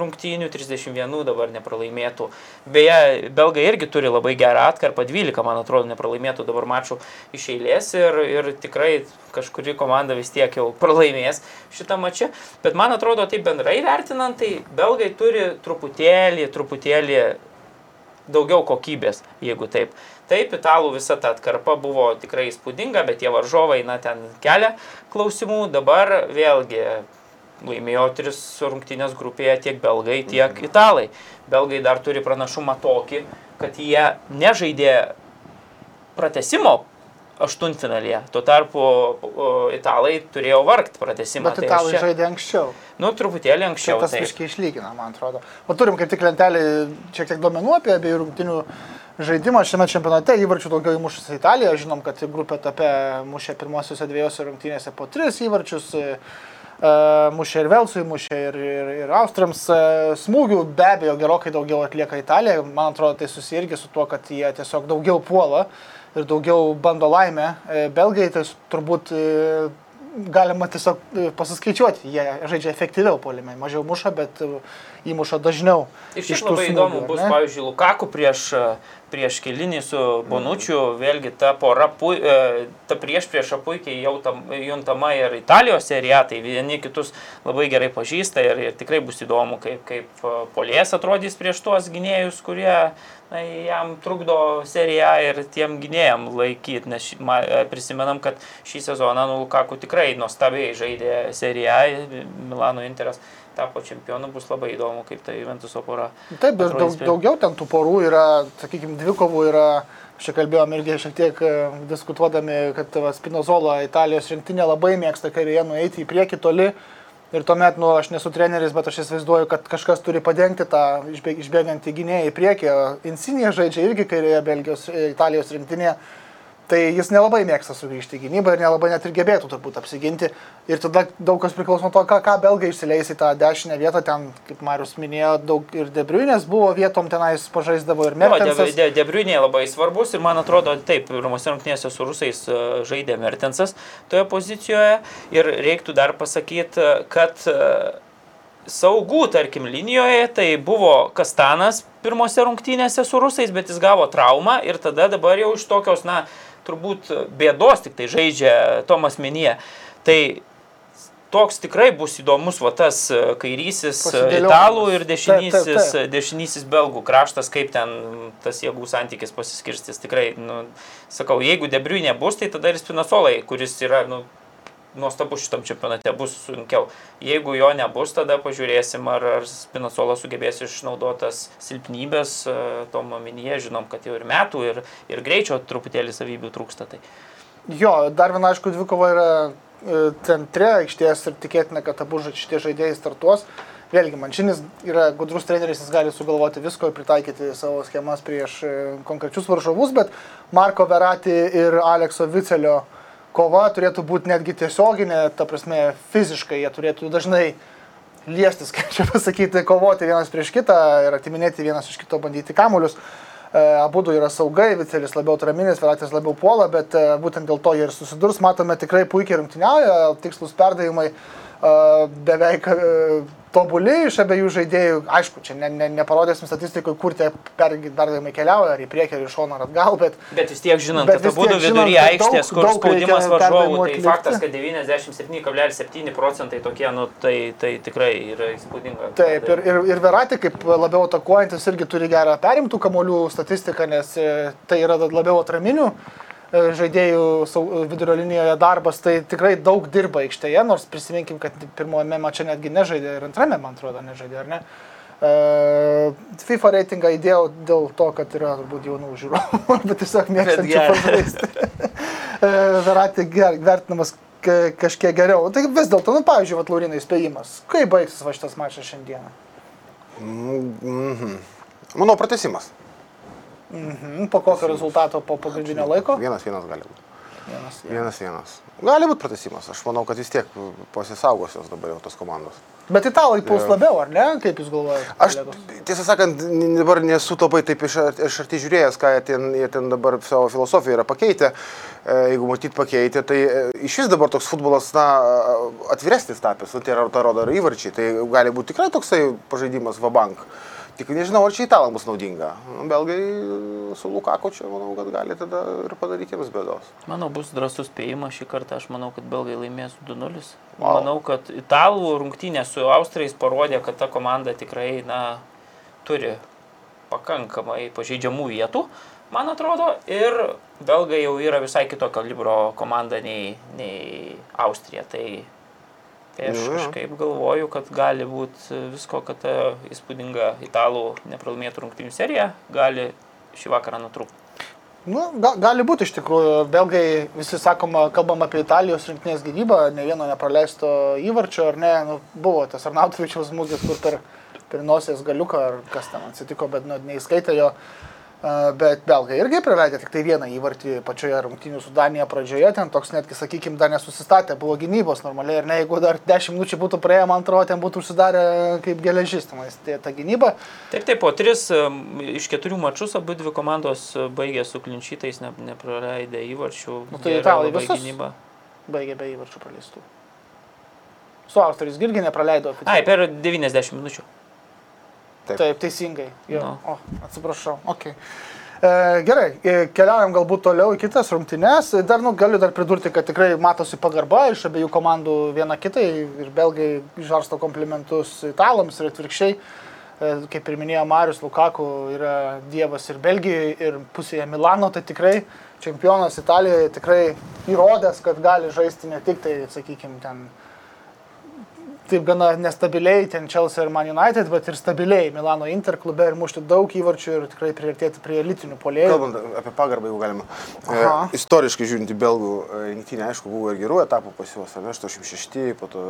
rungtynių, 31 dabar nepralaimėtų. Beje, belgai irgi turi labai gerą atkarpą, 12, man atrodo, nepralaimėtų dabar mačų iš eilės ir, ir tikrai kažkuri komanda vis tiek jau pralaimės šitą mačą. Bet man atrodo, tai bendrai vertinant, tai belgai turi truputėlį, truputėlį daugiau kokybės, jeigu taip. Taip, italų visa ta atkarpa buvo tikrai įspūdinga, bet tie varžovai, na, ten kelia klausimų. Dabar vėlgi laimėjo tris rungtynės grupėje tiek belgai, tiek italai. Belgai dar turi pranašumą tokį, kad jie nežaidė pratesimo aštuntfinalėje. Tuo tarpu o, italai turėjo vargti pratesimą. Bet Tai italai čia- žaidė anksčiau. Nu, truputėlį Čia anksčiau. tas taip. visiškai išlygina, man atrodo. O turim kaip tik lentelį šiek tiek duomenų apie abiejų rungtinių žaidimą šiame čempionate. Įvarčių daugiau įmušusi Italija. Žinom, kad grupė etape mušė pirmosiuose dviejose rungtynėse po tris įvarčius. e, e, Mušė ir Velsui, mušė ir, ir, ir Austrams. E, Smūgių be abejo gerokai daugiau atlieka Italija. Man atrodo, tai susiję irgi su tuo, kad jie tiesiog daugiau puola ir daugiau bando laimę. Belgai tai turbūt galima tiesiog pasiskaičiuoti, jie žaidžia efektyviau polime, mažiau muša, bet įmuša dažniau. Iš tų labai smūgių, įdomu bus, ne? pavyzdžiui, Lukaku prieš, e, prieš kelinį su Bonučiu, vėlgi ta pora, pui, e, ta prieš priešą puikiai jautam, juntama ir Italijos serija, tai vieni kitus labai gerai pažįsta ir, ir tikrai bus įdomu, kaip, kaip e, polės atrodys prieš tuos gynėjus, kurie na, jam trukdo seriją ir tiem gynėjam laikyti, nes ma- e, prisimenam, kad šį sezoną nu, Lukaku tikrai nuostabiai žaidė seriją, Milano Interas tapo čempionu, bus labai įdomu, kaip ta Juventuso pora. Taip, ir daug, daugiau ten tų porų yra, sakykime, dvikovų yra, čia kalbėjom irgi šiek tiek e, diskutuodami, kad va, Spinozola Italijos rinktinė labai mėgsta kairėje nueiti į priekį toli. Ir tuomet, nu, aš nesu treneris, bet aš įsivaizduoju, kad kažkas turi padengti tą išbė- išbėgantį gynėją į priekį. Insinija žaidžia irgi kairėje Belgijos, e, Italijos rinktinėje. Tai jis nelabai mėgsta sugrįžti į gynybą ir nelabai net ir gebėtų turbūt apsiginti. Ir tada daug kas priklauso nuo to, ką, ką belgai išsileis į tą dešinę vietą. Ten, kaip Marius minėjo, daug ir debriunės buvo vietom tenais pažaisdavo ir Jo, De, Mertensas. de, Debriunė labai svarbus ir man atrodo, taip, pirmose rungtynėse su rusais e, žaidė Mertensas toje pozicijoje ir reiktų dar pasakyti, kad e, saugų, tarkim, linijoje tai buvo Kastanas pirmose rungtynėse su rusais, bet jis gavo traumą ir tada dabar jau iš tokios, na, turbūt bėdos tik tai žaidžia Tomas Minė. Tai toks tikrai bus įdomus va tas e, kairysis e, italų ir Taip, taip, dešinysis, taip. dešinysis belgų kraštas, kaip ten tas jėgų santykis pasiskirstys. Tikrai, nu, sakau, jeigu Debriui nebus, tai tada ir Spinasolai, kuris yra, nu, nuostabus šitam čempionate, bus sunkiau. Jeigu jo nebus, tada pažiūrėsim, ar, ar Spinasola sugebės išnaudotas silpnybės, e, Tomo minėje, žinom, kad jau ir metų, ir, ir greičio truputėlį savybių trūksta. Tai. Jo, dar viena, aišku, dvikova yra e, centre aikštės ir tikėtina, kad abu šitie žaidėjai startuos. Vėlgi, Mančinis yra gudrus treneris, jis gali sugalvoti visko ir pritaikyti savo schemas prieš e, konkrečius varžovus, bet Marko Verati ir Alekso Vicelio kova turėtų būti netgi tiesioginė, ta prasme, fiziškai jie turėtų dažnai liestis, kaip čia pasakyti, kovoti vienas prieš kitą ir atiminėti vienas iš kito, bandyti kamuolius. E, Abu du yra saugai, Vicelis labiau traminis, Veratis labiau puola, bet e, būtent dėl to jie ir susidurs. Matome tikrai puikiai rungtyniauja, tikslus perdavimai e, beveik tobuli iš abiejų žaidėjų. Aišku, čia ne, ne, neparodėsim statistikoje, kur tie per- perdavimai keliauja, ar į priekį, ar į šoną, ar atgal, bet Bet vis tiek žinant, kad abu tiek vidury žinant, kad aikštės, daug- kur daug spaudimas varžovų, tai atlikti. faktas, kad 97,7 procentai tokie, nu, tai, tai tikrai yra įspūdinga. Taip, ir, ir, ir Verati kaip labiau atakuojantis irgi turi gerą perimtų kamolių statistiką, nes e, tai yra labiau atraminių žaidėjų sau- vidurio linijoje darbas, tai tikrai daug dirba aikštėje, nors prisiminkim, kad pirmojame mače netgi nežaidė ir antrame, man atrodo, nežaidė, ar ne? E, FIFA reitingą įdėjau dėl to, kad yra turbūt jaunų žiūrovų, bet tiesiog mėgstančių pažaisti. E, Verati ger- vertinamas ka- kažkiek geriau. Tai vis dėlto, nu, pavyzdžiui, vat Laurinai įspėjimas. Kaip baigsis va šitas mačas šiandieną? Mhm. Manau, pratesimas. Mhm, Po kokio rezultato po pagrindinio laiko? Vienas vienas gali būti. Vienas. Vienas vienas. Gali būti pratesimas. Aš manau, kad vis tiek pasisaugosios dabar jau tos komandos. Bet italai puls labiau, ar ne? Kaip jūs galvojate? Aš tiesą sakant, dabar nesu labai taip iš, iš arti žiūrėjęs, ką jie ten, jie ten dabar savo filosofiją yra pakeitę. E, Jeigu matyt pakeitė, tai e, iš vis dabar toks futbolas, na, atviresnis tapęs, nu, tai yra, tą rodo ir įvarčiai. Tai gali būti tikrai toksai pažaidimas vabank. Tik nežinau, ar čia italams bus naudinga. Belgai su Lukaku čia, manau, kad gali tada ir padaryti jiems bėdos. Manau, bus drąsus spėjimas šį kartą. Aš manau, kad belgai laimės 2-0. Wow. Manau, kad italų rungtynė su austrais parodė, kad ta komanda tikrai, na, turi pakankamai pažeidžiamų vietų, man atrodo. Ir belgai jau yra visai kitokio kalibro komanda nei, nei Austrija. Tai, tai aš kažkaip galvoju, kad gali būti visko, kad ta įspūdinga italų nepralaimėtų rungtynių serija gali šį vakarą nutrūkti. Nu, ga, gali būti iš tikrųjų. Belgai, visi sakoma, kalbam apie Italijos rinktinės gynybą, ne vieno nepraleisto įvarčio, ar ne, nu, buvo tas Arnautovičiaus smūgis, kur per, per nosės galiuką, ar kas ten atsitiko, bet nu, neįskaitė jo. A, Bet belgai irgi prileidė tik tai vieną įvartį pačioje rungtynių su Danija pradžioje, ten toks netgi, sakykime, dar nesusistatė, buvo gynybos normaliai, ir ne, jeigu dar 10 minučių būtų praėję, man atrodo, ten būtų užsidarę kaip geležis, tenais, tai ta gynyba. Taip, taip, po tris em, iš keturių mačius abu dvi komandos baigė su klinčytais, ne, nepraleidę įvarčių. Nu, tai italai labai visus? gynyba. baigė be įvarčių praleistų. Su Austrijais irgi nepraleido. Ai, per 90 minučių. Taip. Taip, teisingai. Jo. Nu. O, atsiprašau. Okay. E, gerai, e, keliaujam galbūt toliau į kitas rungtynes. Dar nu, galiu dar pridurti, kad tikrai matosi pagarba iš abiejų komandų viena kitai ir belgai žarsto komplimentus italams ir atvirkščiai. E, Kaip ir minėjo Marius Lukaku, yra dievas ir Belgijoje, ir pusėje Milano, tai tikrai čempionas Italijoje tikrai įrodęs, kad gali žaisti ne tik tai, sakykime, ten taip gana nestabiliai, ten Chelsea ir Man United, bet ir stabiliai Milano Inter klube ir mušti daug įvarčių ir tikrai priartėti prie elitinių polėjų. Kalbant apie pagarbą, jeigu galima. E, Aha. istoriškai žiūrint į belgų e, rinktinę, aišku, buvo ir gerų etapų pas juos, ne, 86, po to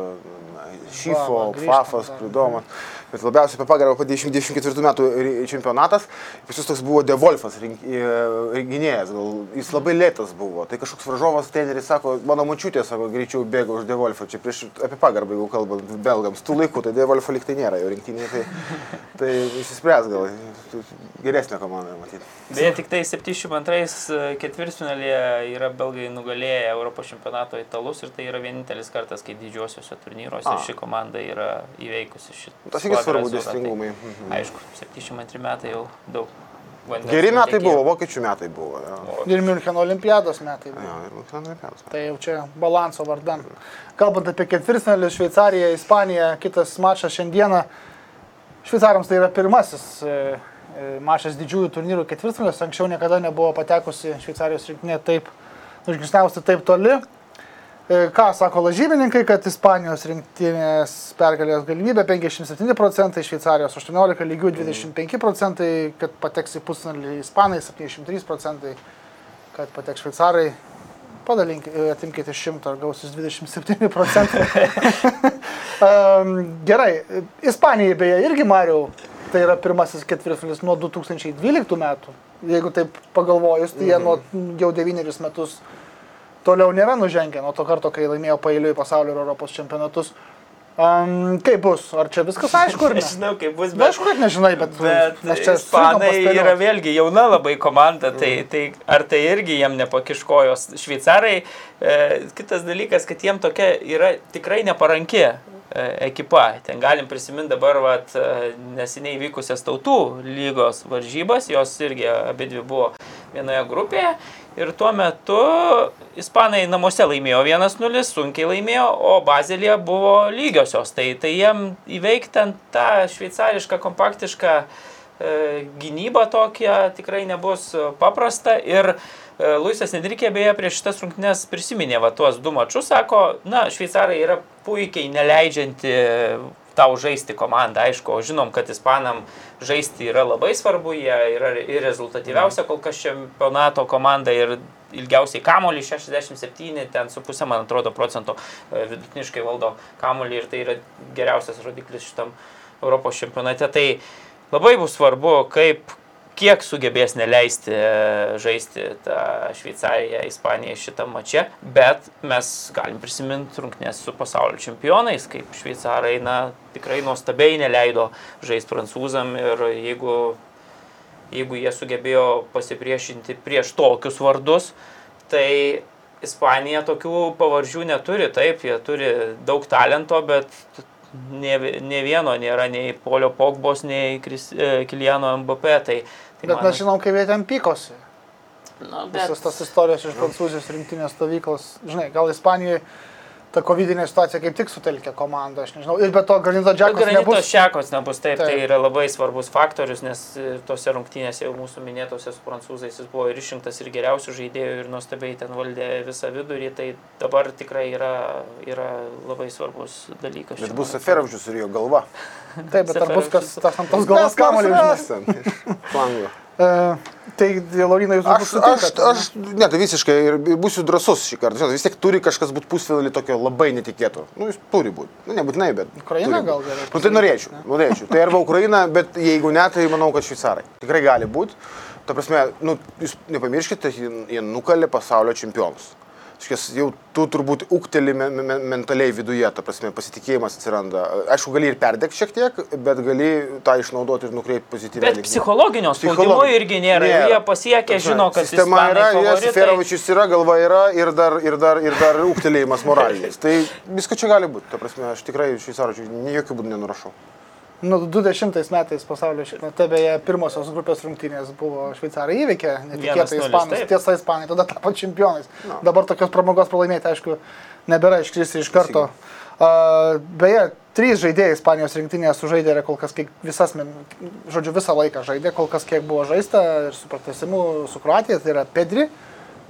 grįžtam Fafas. Pridomas. Bet labiausiai apie pagarbą po 2024 metų čempionatas, pas jūs toks buvo De Wolfas, rink- e, gynėjas, gal jis labai lėtas buvo. Tai kažkoks varžovas treneris sako, mano mačiutė sako, greičiau bėga už De Wolfą. Čia prieš apie pagarbą, jeigu kalbant belgams. Tų laikų, tai De Wolfo liktai nėra jau rinktinėje, tai, tai išsispręs gal. Geresnė komanda, matyti. Beje, tik tai 72 ketvirtfinalėje yra belgai nugalėję Europos čempionato italus ir tai yra vienintelis kartas, kai didžiuosiuose turnyruose A. ši komanda yra įveikusi šitą. Tas irgi svarbu dėsningumai. Mhm. Aišku, 72 metai jau daug. Vandens Geri metai buvo, vokiečių metai buvo. Jo, Ir Müncheno olimpiados metai. buvo. jo ir Müncheno olimpiados. Tai jau čia balanso vardan. Kalbant apie ketvirtfinalį, Šveicarija, Ispanija, kitas mačas šiandieną. Šveicarams tai yra pirmasis e, e, mačas didžiųjų turnyrų ketvirtfinalis. Anksčiau niekada nebuvo patekusi Šveicarijos rinktinė taip, užgrisniausi taip toli. E, Ką sako lažybininkai, kad Ispanijos rinktinės pergalės galimybė 57 procentai, Šveicarijos 18 lygių 25 procentai, kad pateks į pusfinalį Ispanai 73 procentai, kad pateks Šveicarai Padalinkite, atimkite 100 ar gausis 27 procentai. gerai, Ispanijai beje irgi Mariau, tai yra pirmasis ketvirtfinalis nuo 2012 metų. Jeigu taip pagalvojus, tai jie nuo jau devynerius metus toliau nėra nužengę nuo to karto, kai laimėjo pailiui pasaulio ir Europos čempionatus. Um, kaip bus? Ar čia viskas aišku? Nežinau, kaip bus, bet... aišku, kad nežinai, bet, Bet mes čia ispanai yra vėlgi jauna labai komanda, tai, Mm. tai ar tai irgi jiem nepakiškojos. Šveicarai, e, kitas dalykas, kad jiem tokia yra tikrai neparanki e, ekipa. Ten galim prisiminti dabar vat, e, neseniai vykusias tautų lygos varžybas, jos irgi abi dvi buvo vienoje grupėje. Ir tuo metu ispanai namuose laimėjo 1-0, sunkiai laimėjo, o Bazilija buvo lygiosios. Tai, tai jiem įveikti ant tą šveicarišką, kompaktišką e, gynybą tokią tikrai nebus paprasta. Ir e, Luisas Nedrikė beje prieš šitas rungtynes prisiminė va tuos du mačius, sako, na, šveicarai yra puikiai neleidžianti tau žaisti komandą, aišku, o žinom, kad ispanam žaisti yra labai svarbu, jie yra ir rezultatyviausia kol kas čempionato komanda ir ilgiausiai kamolį 67, ten su pusė, man atrodo, procento e, vidutiniškai valdo kamolį ir tai yra geriausias rodiklis šitam Europos čempionate. Tai labai bus svarbu, kaip kiek sugebės neleisti e, žaisti tą Šveicariją, Ispaniją šitą mačią, bet mes galim prisiminti rungtynės su pasaulio čempionais, kaip šveicarai na, tikrai nuostabiai neleido žaisti prancūzam ir jeigu, jeigu jie sugebėjo pasipriešinti prieš tokius vardus, tai Ispanija tokių pavardžių neturi, taip, jie turi daug talento, bet ne, ne vieno nėra nei Polio Pogbos, nei Kris- e, Kiliano MBP. Tai, tai Bet mes žinom, kaip jie ten pykosi. nu, Visas tas istorijos iš prancūzijos rinktinės stovyklos, žinai, gal Ispanijoje ta covidinė situacija kaip tik sutelkė komandą, aš nežinau. Ir be to Granito Džekas Granito nebus. šekos nebus, taip, Taip. tai yra labai svarbus faktorius, nes e, tose rungtynėse jau mūsų minėtose su prancūzais jis buvo ir išrinktas ir geriausių žaidėjų ir nuostabiai ten valdė visą vidurį, tai dabar tikrai yra, yra labai svarbus dalykas. Bet bus Seferovčius ir jo galva. Taip, bet ar bus kas tas ant tos galvos kamuolį užmes? Flango. E, tai, Laurina, jūs Aš, aš, ne? aš, ne, tai visiškai ir būsiu drasus šį kartą. Žinot, vis tiek turi kažkas būti pusfinalį tokio labai netikėto. Nu, jis turi būti. Nu, nebūtinai, bet. Ukraina gal galėtų Nu, tai norėčiau, norėčiau. Tai arba Ukraina, bet jeigu ne, tai manau, kad šveicarai. Tikrai gali būti. Ta prasme, nu, jūs nepamirškite, jie, jie nukalė pasaulio čempionus. Škės, jau tu turbūt ukteli me, me, mentaliai viduje, ta prasme, pasitikėjimas atsiranda. Aišku, gali ir perdegti šiek tiek, bet gali tą išnaudoti ir nukreipti pozityviai. Bet psichologinio spaudimo irgi nėra. nėra. Jie pasiekia, žino, kad sistema yra, jie Seferovičius yra, galva yra ir dar, ir dar, ir dar uktelėjimas moralinis. tai visko čia gali būti. Ta prasme, aš tikrai šveicaročių jokių būdų nenurašau. Nu, 20 metais pasaulio čempionate beje pirmosios grupės rungtynės buvo šveicarai įveikė, netikėtai ispanus, tiesa ispanai tada tapo čempionais. No. Dabar tokios pramogos pralaimėti, aišku, nebėra iškristi iš karto. Uh, beje, trys žaidėjai Ispanijos rinktinėje sužaidė kol kas kiek visas, žodžiu, visą laiką žaidė, kol kas kiek buvo žaista ir su pratesimu su Kroatija, tai yra Pedri,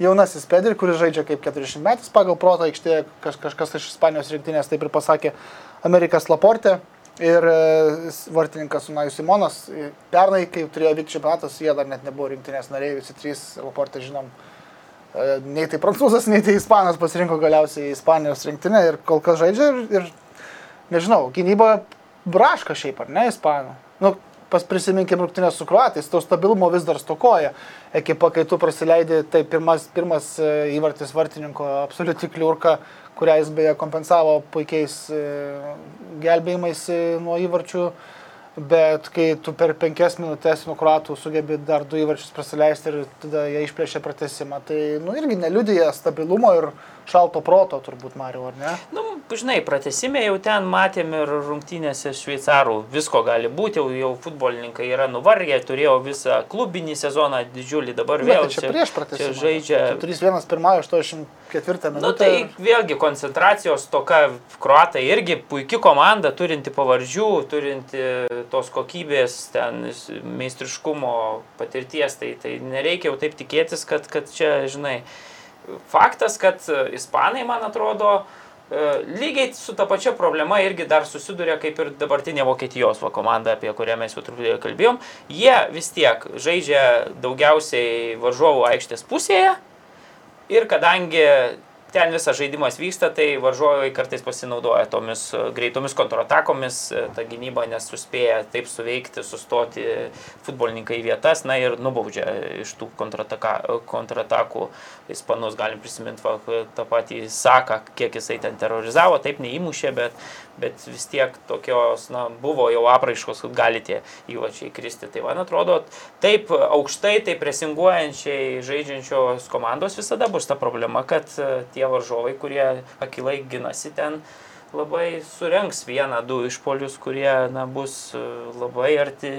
jaunasis Pedri, kuris žaidžia kaip 40 metais pagal protą aikštėje, kaž, kažkas iš Ispanijos rinktinės taip ir pasakė Amerikas Laporte ir e, vartininkas Unajus Simonas. Pernai, kai turėjo vykti čempionatas, jie dar net nebuvo rinktinės nariai, visi trys Laporte žinom. E, nei tai prancūzas, nei tai ispanas pasirinko galiausiai Ispanijos rinktinę ir kol kas žaidžia ir, ir nežinau, gynyba braška šiaip ar ne ispanų. Nu, pas prisiminkim rungtynės su kruatais, to stabilumo vis dar stokoja. Ekipa, kai tu prasileidai, tai pirmas, pirmas e, įvartis vartininko absoliuti kliurka, kurią jis beje kompensavo puikiais e, gelbėjimais e, nuo įvarčių. Bet kai tu per penkias minutės nuo kruatų sugebi dar du įvarčius prasileisti ir tada jie išplėšia pratesimą, tai nu, irgi neliudija stabilumo ir šalto proto turbūt Mario, ar ne? Nu, žinai, pratesime jau ten matėm ir rungtynėse šveicarų, visko gali būti, jau, jau futbolininkai yra nuvargę, turėjo visą klubinį sezoną didžiulį, dabar Bet vėl tai čia, čia prieš pratesimą. Čia žaidžia. 3-1 pirmąją 84 minutę. Na nu, tai ir... vėlgi koncentracijos toka, kruatai irgi puikia komanda, turinti pavardžių, turinti tos kokybės, ten meistriškumo patirties, tai, tai nereikia jau taip tikėtis, kad, kad čia, žinai, faktas, kad e, ispanai, man atrodo, e, lygiai su ta pačia problema irgi dar susiduria kaip ir dabartinė Vokietijos va, komanda, apie kurią mes jau truputį kalbėjom. Jie vis tiek žaidžia daugiausiai varžovų aikštės pusėje ir kadangi ten visas žaidimas vyksta, tai varžovai kartais pasinaudoja tomis e, greitomis kontratakomis, e, ta gynyba nesuspėja taip suveikti, sustoti futbolininkai vietas, na ir nubaudžia iš tų kontratakų. Ispanus galim prisiminti tą patį Saką, kiek jisai ten terorizavo, taip neįmušė, bet, bet vis tiek tokios, na, buvo jau apraiškos, kad gali tie įvačiai kristi. Tai man atrodo, taip aukštai, taip presinguojančiai žaidžiančios komandos visada bus ta problema, kad e, tie varžovai, kurie akilai ginasi ten, labai surenks vieną, du išpolius, kurie na, bus e, labai arti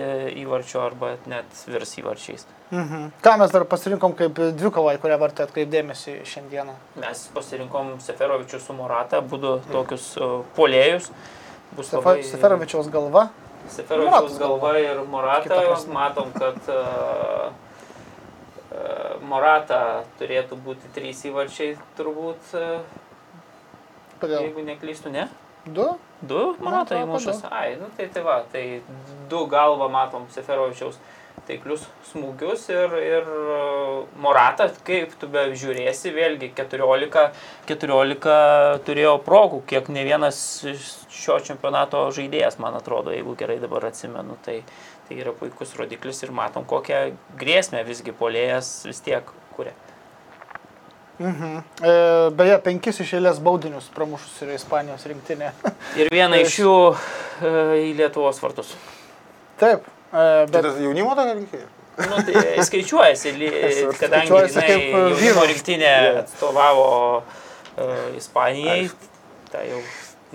įvarčio arba net virs įvarčiais. Mhm. Ką mes dar pasirinkom kaip dvikovą, į kurią vartą atkreipdėmėsi šiandieną? Mes pasirinkom Seferovičių su Morata, būdu tokius uh, polėjus. Bus Sefer, labai... Seferovičiaus galva. Seferovičiaus galva ir Morata, matom, kad uh, Morata turėtų būti trys įvarčiai turbūt. Kodėl? Jeigu neklystu, ne? Du? Du, Morata įmušas. Ai, nu tai tai va, tai du galvą matom Seferovičiaus taiklius smūgius ir, ir Morata, kaip tu be žiūrėsi, vėlgi 14, 14 turėjo progų, kiek ne vienas šio čempionato žaidėjas, man atrodo, jeigu gerai dabar atsimenu. Tai, Tai yra puikus rodiklis ir matom, kokią grėsmę visgi polėjas vis tiek kuria. Mhm. E, beje, penkis iš eilės baudinius pramušus yra Ispanijos rinktinė. ir vieną iš jų e, į Lietuvos vartus. Taip. E, bet... Tai jaunimo tokia rinktinė? Nu, tai skaičiuojasi, kadangi jinai jaunimo rinktinė atstovavo uh, Ispanijai, tai jau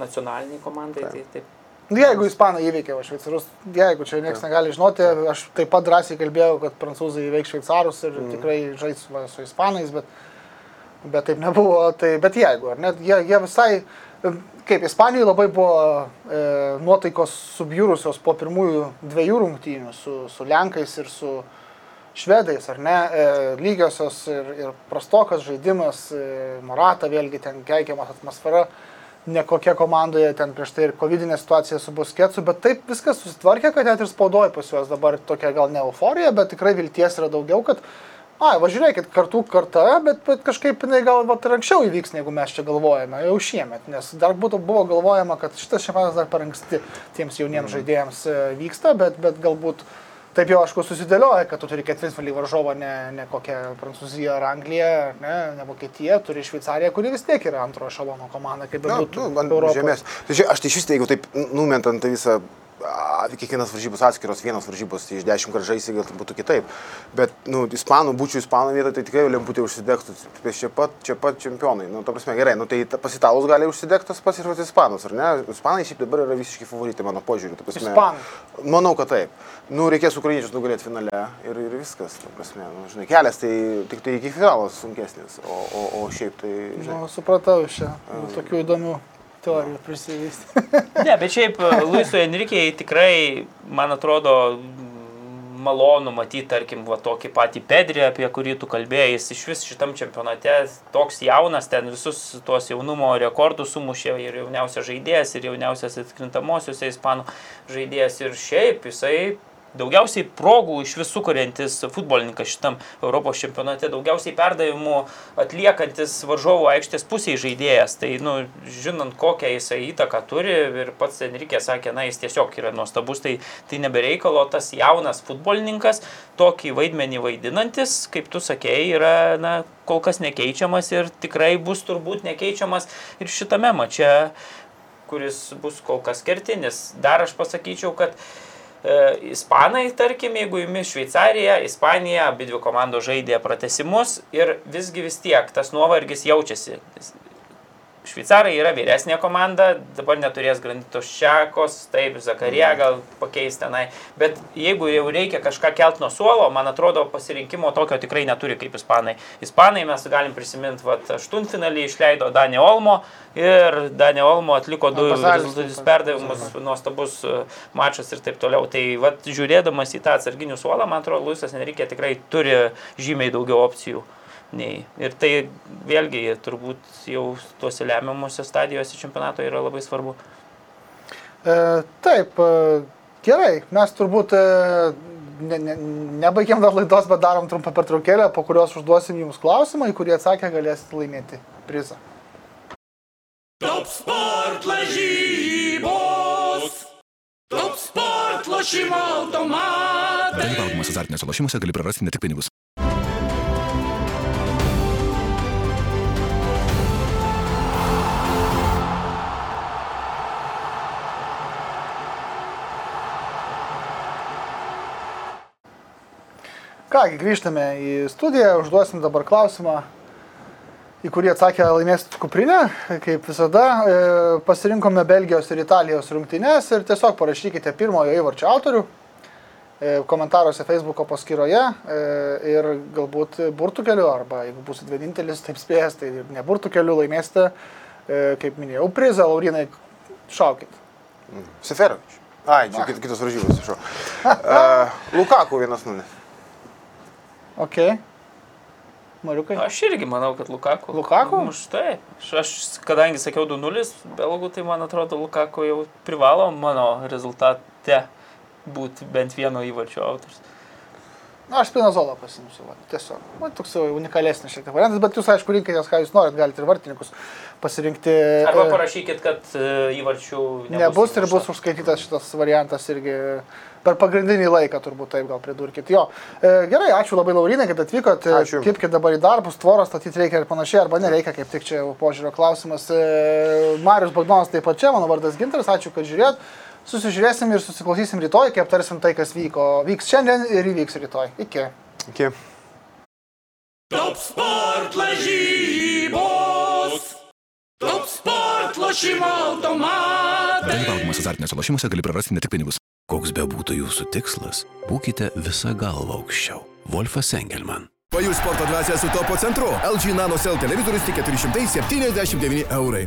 nacionaliniai komandai, tai taip Nu, jeigu ispanai įveikė šveicarus, jeigu čia niekas negali žinoti, aš taip pat drąsiai kalbėjau, kad prancūzai įveiks šveicarus ir mm. tikrai žais su ispanais, bet, bet taip nebuvo. Tai, bet jeigu, ar ne, jie, jie visai, kaip Ispanijoje labai buvo e, nuotaikos subjūrusios po pirmųjų dviejų rungtynių su, su Lenkais ir su Švedais, ar ne, e, lygiosios ir, ir prastokas žaidimas, e, Morata vėlgi ten keikiamas atmosfera. Nekokia komandoje ten prieš tai ir covidinė situacija su Busketsu, bet taip viskas susitvarkė, kad net ir spaudoja pas juos dabar tokia gal ne euforija, bet tikrai vilties yra daugiau, kad, ai, važiuokit, kartų karta, bet, bet kažkaip jinai gal vat, ir anksčiau įvyks, negu mes čia galvojame, jau šiemet, nes dar būtų buvo galvojama, kad šitas čempionatas dar per anksti tiems jauniems mm. žaidėjams e, vyksta, bet, bet galbūt taip jau aišku susidėlioja, kad tu turi ketvirtfinalį varžovą, ne, ne kokią Prancūziją ar Angliją, ne, ne Vokietiją, turi Šveicariją, kuri vis tiek yra antro šalono komanda, kaip bebūtų nu. Tai čia, aš tai šis, jeigu taip numentant tą visą, kiekvienas varžybos atskiros, vienos varžybos, tai iš dešimt kartų žaisi gal būtų kitaip. Bet, nu, ispanų, būčiau ispanų vietoje, tai tikrai lemputė užsidegtų, prieš čia pat, čia pat čempionai. Nu, ta prasme, gerai, nu, tai ta- pas italus gali užsidegti tas pats ir pas ispanus, ar ne? Ispanai šiaip dabar yra visiškai favoritai mano požiūriu. prasme. Ispanai. Manau, kad taip. Nu, reikės ukrainiečius nugalėti finale ir, ir viskas. Ta prasme, nu, žinai, kelias tai tik tai iki finalo sunkesnis, o, o, o šiaip tai, žinai. Nu, supratau iš čia. Nu, tokių įdomių teorijų prisivystė. Ne, bet šiaip e, Luisui Enrikiai tikrai, man atrodo, malonu matyti, tarkim, va, tokį patį Pedrį, apie kurį tu kalbėjai, jis iš vis šitam čempionate toks jaunas, ten visus tuos jaunumo rekordus sumušė ir jauniausias žaidėjas, ir jauniausias atkrintamosiuose ispanų žaidėjas, ir šiaip jisai daugiausiai progų iš visų kuriantis futbolininkas šitam Europos čempionate, daugiausiai perdavimų atliekantis varžovų aikštės pusėje žaidėjas. Tai, nu, žinant, kokią jisai įtaką turi ir pats Enrikė sakė, na, jis tiesiog yra nuostabus, tai, tai nebereikalo tas jaunas futbolininkas, tokį vaidmenį vaidinantis, kaip tu sakėjai, yra, na, kol kas nekeičiamas ir tikrai bus turbūt nekeičiamas ir šitame mače, kuris bus kol kas kertinis. Dar aš pasakyčiau, kad E, Ispanai, tarkim, jeigu įmis Šveicarija, Ispanija, abi dvi komandos žaidė pratesimus ir visgi vis tiek tas nuovargis jaučiasi. Šveicarai yra vyresnė komanda, dabar neturės Granditos Šekos, taip, Zakarija gal pakeis tenai, bet jeigu jau reikia kažką kelt nuo suolo, man atrodo, pasirinkimo tokio tikrai neturi kaip Ispanai. Ispanai mes galim prisiminti, kad aštuntfinalį išleido Danė Olmo ir Danė Olmo atliko du rezultatus perdavimus, nuostabus e, mačas ir taip toliau. Tai vat, žiūrėdamas į tą atsarginių suolą, man atrodo, Luisas Nereikia tikrai turi žymiai daugiau opcijų. Nei. Ir tai vėlgi turbūt jau tuose lemiamuose stadijose čempionato yra labai svarbu. E, taip, e, gerai, mes turbūt e, ne, ne, nebaigiam dar laidos, bet darom trumpą pertraukėlę, po kurios užduosim jums klausimą, į kurį atsakę galėsite laimėti prizą. Top sport lažybos. Top sport lošimo automatai. Dalyvaudamas azartiniuose lošimuose gali prarasti ne tik pinigus. Kągi, grįžtame į studiją, užduosim dabar klausimą, į kurį atsakė laimėsit kuprinę. Kaip visada, e, pasirinkome Belgijos ir Italijos rungtynes ir tiesiog parašykite pirmojo įvarčio autorių e, komentaruose Facebook'o paskyroje e, ir galbūt burtų keliu, arba jeigu busit vienintelis taip spėjęs, tai ne burtų keliu laimėsite, kaip minėjau, prizą, Laurinai, šaukit. Seferovič. Ai, čia kit- kitos varžybos. Uh, Lukaku 1-0. Ok. Mariukai. Aš irgi manau, kad Lukaku. Lukaku? Už tai. Aš, aš kadangi sakiau 2-0 belgų, tai man atrodo, Lukaku jau privalo mano rezultate būti bent vieno įvarčio autors. Na, aš Spinazolą pasimsiu, va, tiesiog. Man toks jau unikalesnis šiek tiek variantas, bet jūs aišku rinkitės, ką jūs norit, galite ir vartininkus pasirinkti. Arba E, parašykit, kad e, įvarčių nebus. Nebus ir bus užskaitytas šitas variantas irgi per pagrindinį laiką, turbūt taip gal pridurkit. Jo, e, gerai, ačiū labai Laurinai, kad atvykot. E, Ačiū. Kipkit dabar į darbus, tvoros statyti reikia ir panašiai, arba nereikia, kaip tik čia požiūrio klausimas. Marius Bagdonas taip pat čia, mano vardas Ginteras, ačiū, kad žiūrėt. Susižiūrėsim ir susiklausysim rytoj, kai aptarsim tai, kas vyko. Vyks šiandien ir įvyks rytoj. Iki. Iki. Top sport lažybos. Top sport lošimo automatai. Dalyvaudamas azartiniuose lošimuose gali prarasti ne tik pinigus. Koks be būtų jūsų tikslas, būkite visą galvą aukščiau. Wolfas Engelman. Pajus sporto dvasia su topo centru. LG Nano Cell televizorius tik 479 eurai.